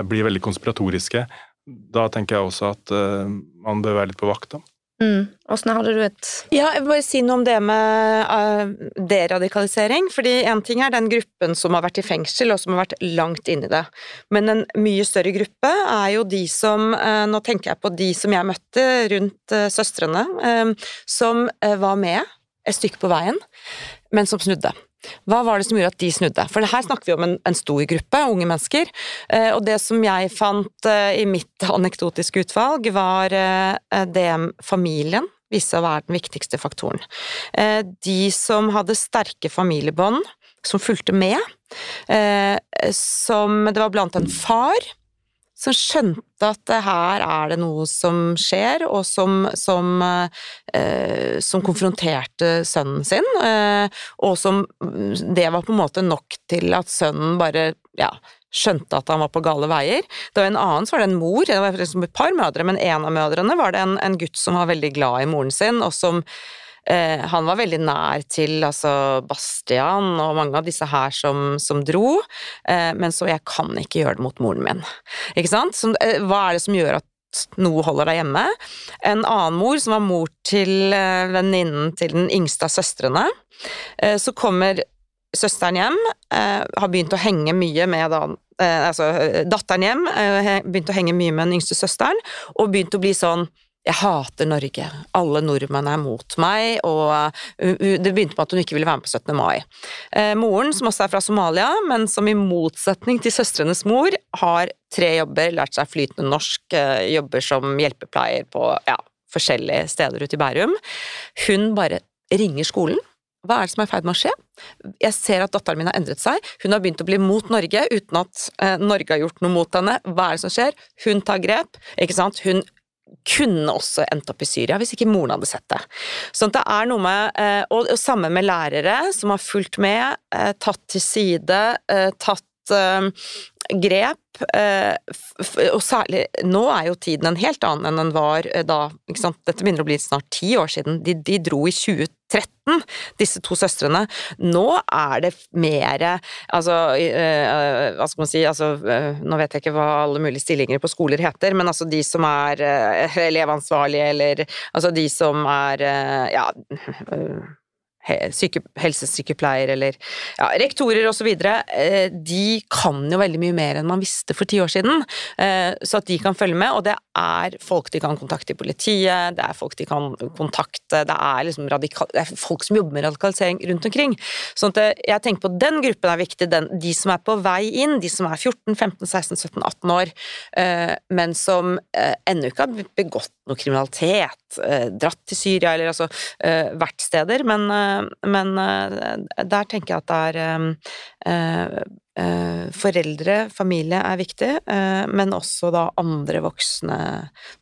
blir veldig konspiratoriske. Da tenker jeg også at eh, man bør være litt på vakt. da. Mm. Hadde du et Ja, jeg vil bare si noe om det med uh, deradikalisering. fordi en ting er den gruppen som har vært i fengsel, og som har vært langt inni det. Men en mye større gruppe er jo de som uh, Nå tenker jeg på de som jeg møtte rundt uh, søstrene, som var med et stykke på veien, men som snudde. Hva var det som gjorde at de snudde? For her snakker vi om en, en stor gruppe unge mennesker. Eh, og det som jeg fant eh, i mitt anekdotiske utvalg, var eh, det familien viste å være den viktigste faktoren. De som hadde sterke familiebånd, som fulgte med, som Det var blant en far som skjønte at her er det noe som skjer, og som, som, eh, som konfronterte sønnen sin, eh, og som Det var på en måte nok til at sønnen bare ja, skjønte at han var på gale veier. Det var en annen så var det en mor, det var et par mødre, men en av mødrene var det en, en gutt som var veldig glad i moren sin, og som Eh, han var veldig nær til altså Bastian og mange av disse her som, som dro, eh, men så 'jeg kan ikke gjøre det mot moren min'. Ikke sant? Så, eh, hva er det som gjør at noe holder deg hjemme. En annen mor, som var mor til venninnen til den yngste av søstrene. Så kommer søsteren hjem, har begynt å henge mye med da, altså datteren hjem, begynt å henge mye med den yngste søsteren, og begynt å bli sånn jeg hater Norge, alle nordmenn er mot meg, og det begynte med at hun ikke ville være med på 17. mai. Eh, moren, som også er fra Somalia, men som i motsetning til søstrenes mor, har tre jobber, lært seg flytende norsk, eh, jobber som hjelpepleier på ja, forskjellige steder ute i Bærum. Hun bare ringer skolen. Hva er det som er i ferd med å skje? Jeg ser at datteren min har endret seg. Hun har begynt å bli mot Norge uten at eh, Norge har gjort noe mot henne. Hva er det som skjer? Hun tar grep. ikke sant? Hun kunne også endt opp i Syria hvis ikke moren hadde sett det. Sånn det er noe med eh, Og, og sammen med lærere som har fulgt med, eh, tatt til side, eh, tatt grep, og særlig Nå er jo tiden en helt annen enn den var da. ikke sant? Dette begynner å bli snart ti år siden. De, de dro i 2013, disse to søstrene. Nå er det mer Altså, hva skal man si altså, Nå vet jeg ikke hva alle mulige stillinger på skoler heter, men altså de som er elevansvarlige, eller altså de som er ja syke, helsesykepleier eller ja, rektorer osv., eh, de kan jo veldig mye mer enn man visste for ti år siden, eh, så at de kan følge med. Og det er folk de kan kontakte i politiet, det er folk de kan kontakte, det er, liksom radikal, det er folk som jobber med radikalisering rundt omkring. Så at eh, jeg tenker på den gruppen er viktig, den, de som er på vei inn, de som er 14, 15, 16, 17, 18 år, men som ennå ikke har begått noe kriminalitet, dratt til Syria eller altså vært steder, men men eh, der tenker jeg at det er eh, eh, Foreldre, familie er viktig, men også da andre voksne,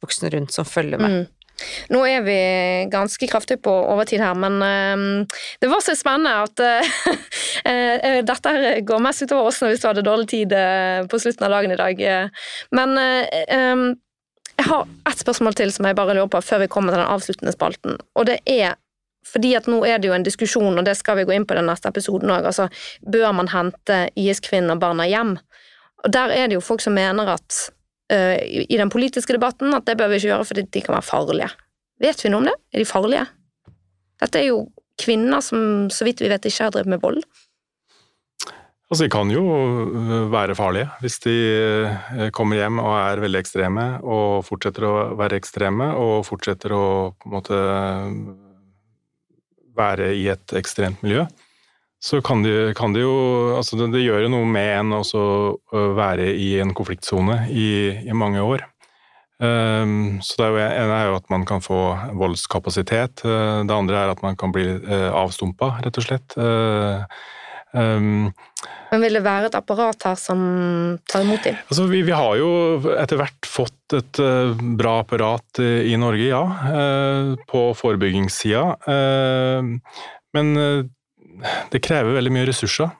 voksne rundt som følger med. Mm. Nå er vi ganske kraftig på overtid her, men det var så spennende at *laughs* dette går mest utover oss hvis vi hadde dårlig tid på slutten av dagen i dag. Men jeg har ett spørsmål til som jeg bare lurer på før vi kommer til den avsluttende spalten. Og det er fordi at nå er det jo en diskusjon, og det skal vi gå inn på i den neste episoden òg, altså bør man hente IS-kvinner og barna hjem? Og der er det jo folk som mener at uh, i den politiske debatten at det bør vi ikke gjøre fordi de kan være farlige. Vet vi noe om det? Er de farlige? Dette er jo kvinner som så vidt vi vet ikke har drevet med vold. Altså, De kan jo øh, være farlige hvis de øh, kommer hjem og er veldig ekstreme og fortsetter å være ekstreme og fortsetter å på en måte være i et ekstremt miljø, så kan det, kan det jo altså det, det, gjør jo noe med en å være i en konfliktsone i, i, mange år. Um, så det er ene er jo at man kan få voldskapasitet. Uh, det andre er at man kan bli uh, avstumpa, rett og slett. Uh, um, men vil det være et apparat her som tar imot dem? Altså, vi, vi, har jo etter hvert fått et uh, bra apparat i Norge, ja. Uh, på forebyggingssida. Uh, men det krever veldig mye ressurser.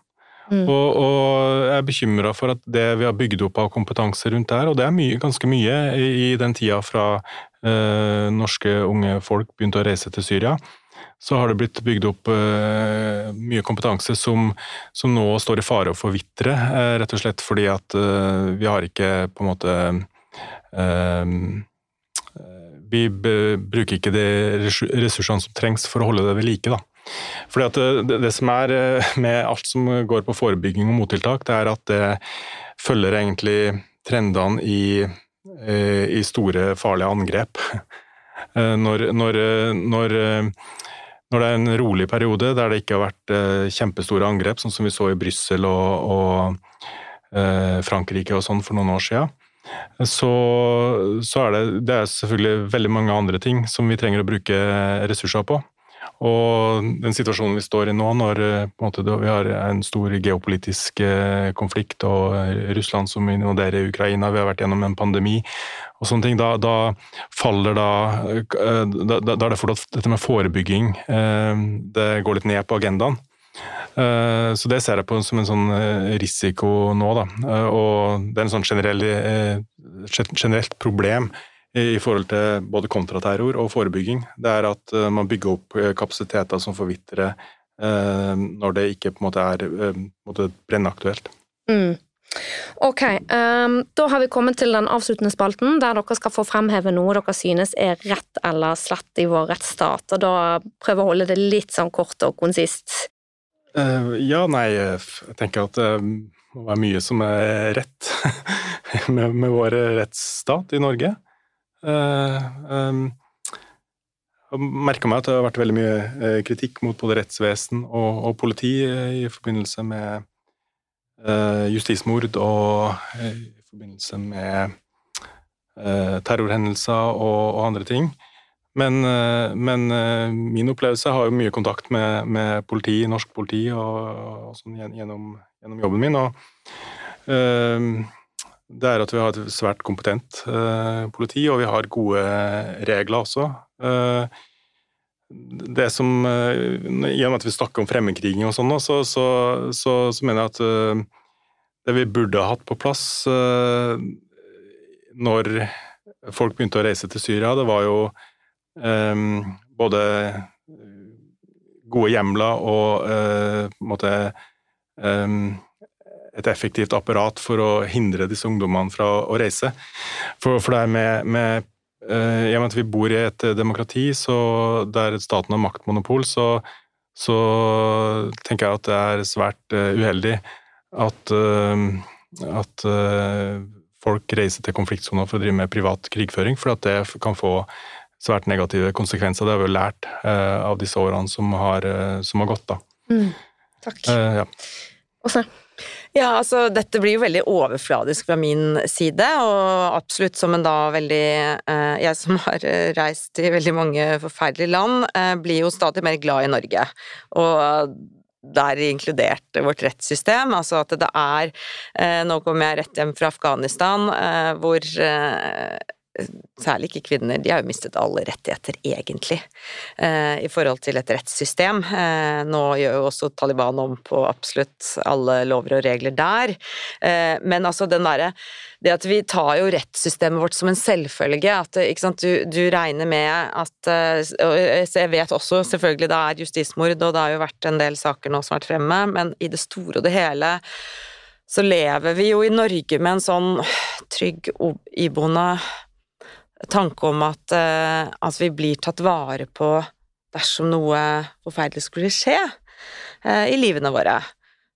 Mm. Og, og, jeg er bekymra for at det vi har bygd opp av kompetanse rundt der, og det er mye, ganske mye i, i den tida fra norske unge folk begynte å reise til Syria, så har det blitt bygd opp uh, mye kompetanse som, som, nå står i fare å forvitre, uh, rett og slett fordi at uh, vi har ikke på en måte Vi bruker ikke de ressursene som trengs for å holde det ved like. da. Fordi at det, det, som er med alt som går på forebygging og mottiltak, det er at det følger egentlig trendene i, i store, farlige angrep. *laughs* Når, når, når når det er en rolig periode der det ikke har vært eh, kjempestore angrep, sånn som vi så i Brussel og, og eh, Frankrike og sånn for noen år siden, så, så, er det, det er selvfølgelig veldig mange andre ting som vi trenger å bruke ressurser på. Og den situasjonen vi står i nå, når eh, måte, vi har en stor geopolitisk eh, konflikt og eh, Russland som invaderer Ukraina, vi har vært gjennom en pandemi og sånne ting, da, da faller da, da, da er det for at dette med forebygging det går litt ned på agendaen. Så det ser jeg på som en sånn risiko nå, da. Og det er en sånn generell, generelt problem i forhold til både kontraterror og forebygging, det er at eh, man bygger opp eh, kapasiteter som forvitrer eh, når det ikke på en måte er måte brennaktuelt. Mm. Ok, um, da har vi kommet til den avsluttende spalten, der dere skal få fremheve noe dere synes er rett eller slett i vår rettsstat. og Da prøve å holde det litt sånn kort og konsist. Uh, ja, nei, jeg tenker at det må være mye som er rett *laughs* med, med vår rettsstat i Norge. Jeg eh, merka meg at det har vært veldig mye eh, kritikk mot både rettsvesen og, og politi eh, i forbindelse med justismord og i forbindelse med terrorhendelser og, og andre ting. Men, men, min opplevelse har jo mye kontakt med, med politi, norsk politi og, og sånn gjennom, gjennom, jobben min. og det er at vi har et svært kompetent eh, politi, og vi har gode regler også. Eh, det som eh, I at vi snakker om fremmedkriging og sånn, så, så, så, så, mener jeg at eh, det vi burde ha hatt på plass uh, når folk begynte å reise til Syria, det var jo både gode hjemler og uh, måte, um, et effektivt apparat for å hindre disse ungdommene fra å reise. For, for det er med, med uh, I og med at vi bor i et demokrati så der staten har maktmonopol, så, så tenker jeg at det er svært uh, uheldig at, at folk reiser til konfliktsoner for å drive med privat krigføring, for at det kan få svært negative konsekvenser. Det har vi jo lært eh, av disse årene som har, eh, som har gått. da. Mm. Takk. Uh, ja. Åsne? Ja, altså dette blir jo veldig overfladisk fra min side, og absolutt som en da veldig eh, Jeg som har reist i veldig mange forferdelige land, eh, blir jo stadig mer glad i Norge. Og der inkludert vårt rettssystem, altså at det er eh, Nå kommer jeg rett hjem fra Afghanistan, hvor særlig ikke kvinner, de har jo mistet alle rettigheter, egentlig, eh, i forhold til et rettssystem. Eh, nå gjør jo også Taliban om på absolutt alle lover og regler der, eh, men altså den derre det at vi tar jo rettssystemet vårt som en selvfølge, at du, du, regner med at Jeg vet også selvfølgelig det er justismord, og det har jo vært en del saker nå som har vært fremme, men i det store og det hele så lever vi jo i Norge med en sånn trygg, iboende tanke om at, uh, at, vi blir tatt vare på dersom noe forferdelig skulle skje uh, i livene våre.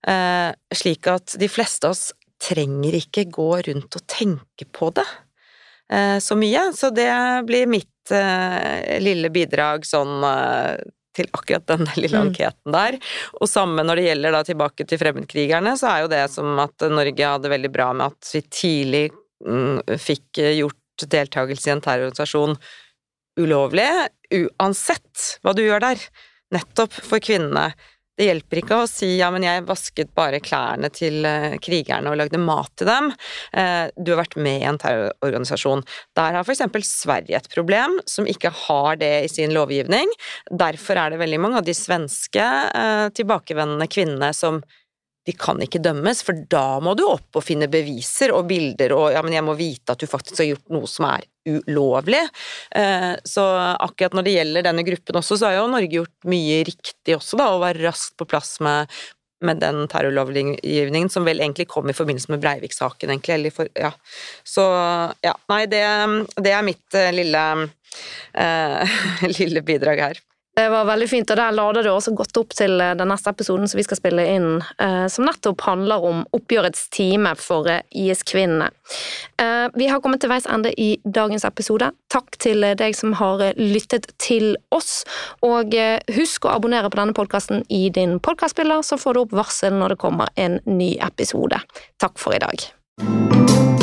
Uh, slik at de fleste av oss trenger ikke gå rundt og tenke på det så mye. Så det blir mitt lille bidrag sånn til akkurat den lille mm. anketen der. Og samme når det gjelder da tilbake til fremmedkrigerne, så er jo det som at Norge hadde veldig bra med at vi tidlig mm, fikk gjort deltakelse i en terrororganisasjon ulovlig, uansett hva du gjør der. Nettopp for kvinnene. Det hjelper ikke å si ja, men jeg vasket bare klærne til eh, krigerne og lagde mat til dem. Eh, du har vært med i en terrororganisasjon. Der har eksempel Sverige et problem som ikke har det i sin lovgivning. Derfor er det veldig mange av de svenske eh, tilbakevendende kvinnene som de kan ikke dømmes, for da må du opp og finne beviser og bilder og ja, men jeg må vite at du faktisk har gjort noe som er ulovlig. Eh, så akkurat når det gjelder denne gruppen også, så har jo Norge gjort mye riktig også, da, å være raskt på plass med, med den terrorlovgivningen som vel egentlig kom i forbindelse med Breivik-saken, egentlig. For, ja. Så ja, nei, det, det er mitt uh, lille, uh, *laughs* lille bidrag her. Det var veldig fint, og der lader du også godt opp til eh, den neste episoden som vi skal spille inn, eh, som nettopp handler om oppgjørets time for eh, IS-kvinnene. Vi har kommet til veis ende i dagens episode. Takk til deg som har lyttet til oss, og husk å abonnere på denne podkasten i din podkastspiller, så får du opp varsel når det kommer en ny episode. Takk for i dag.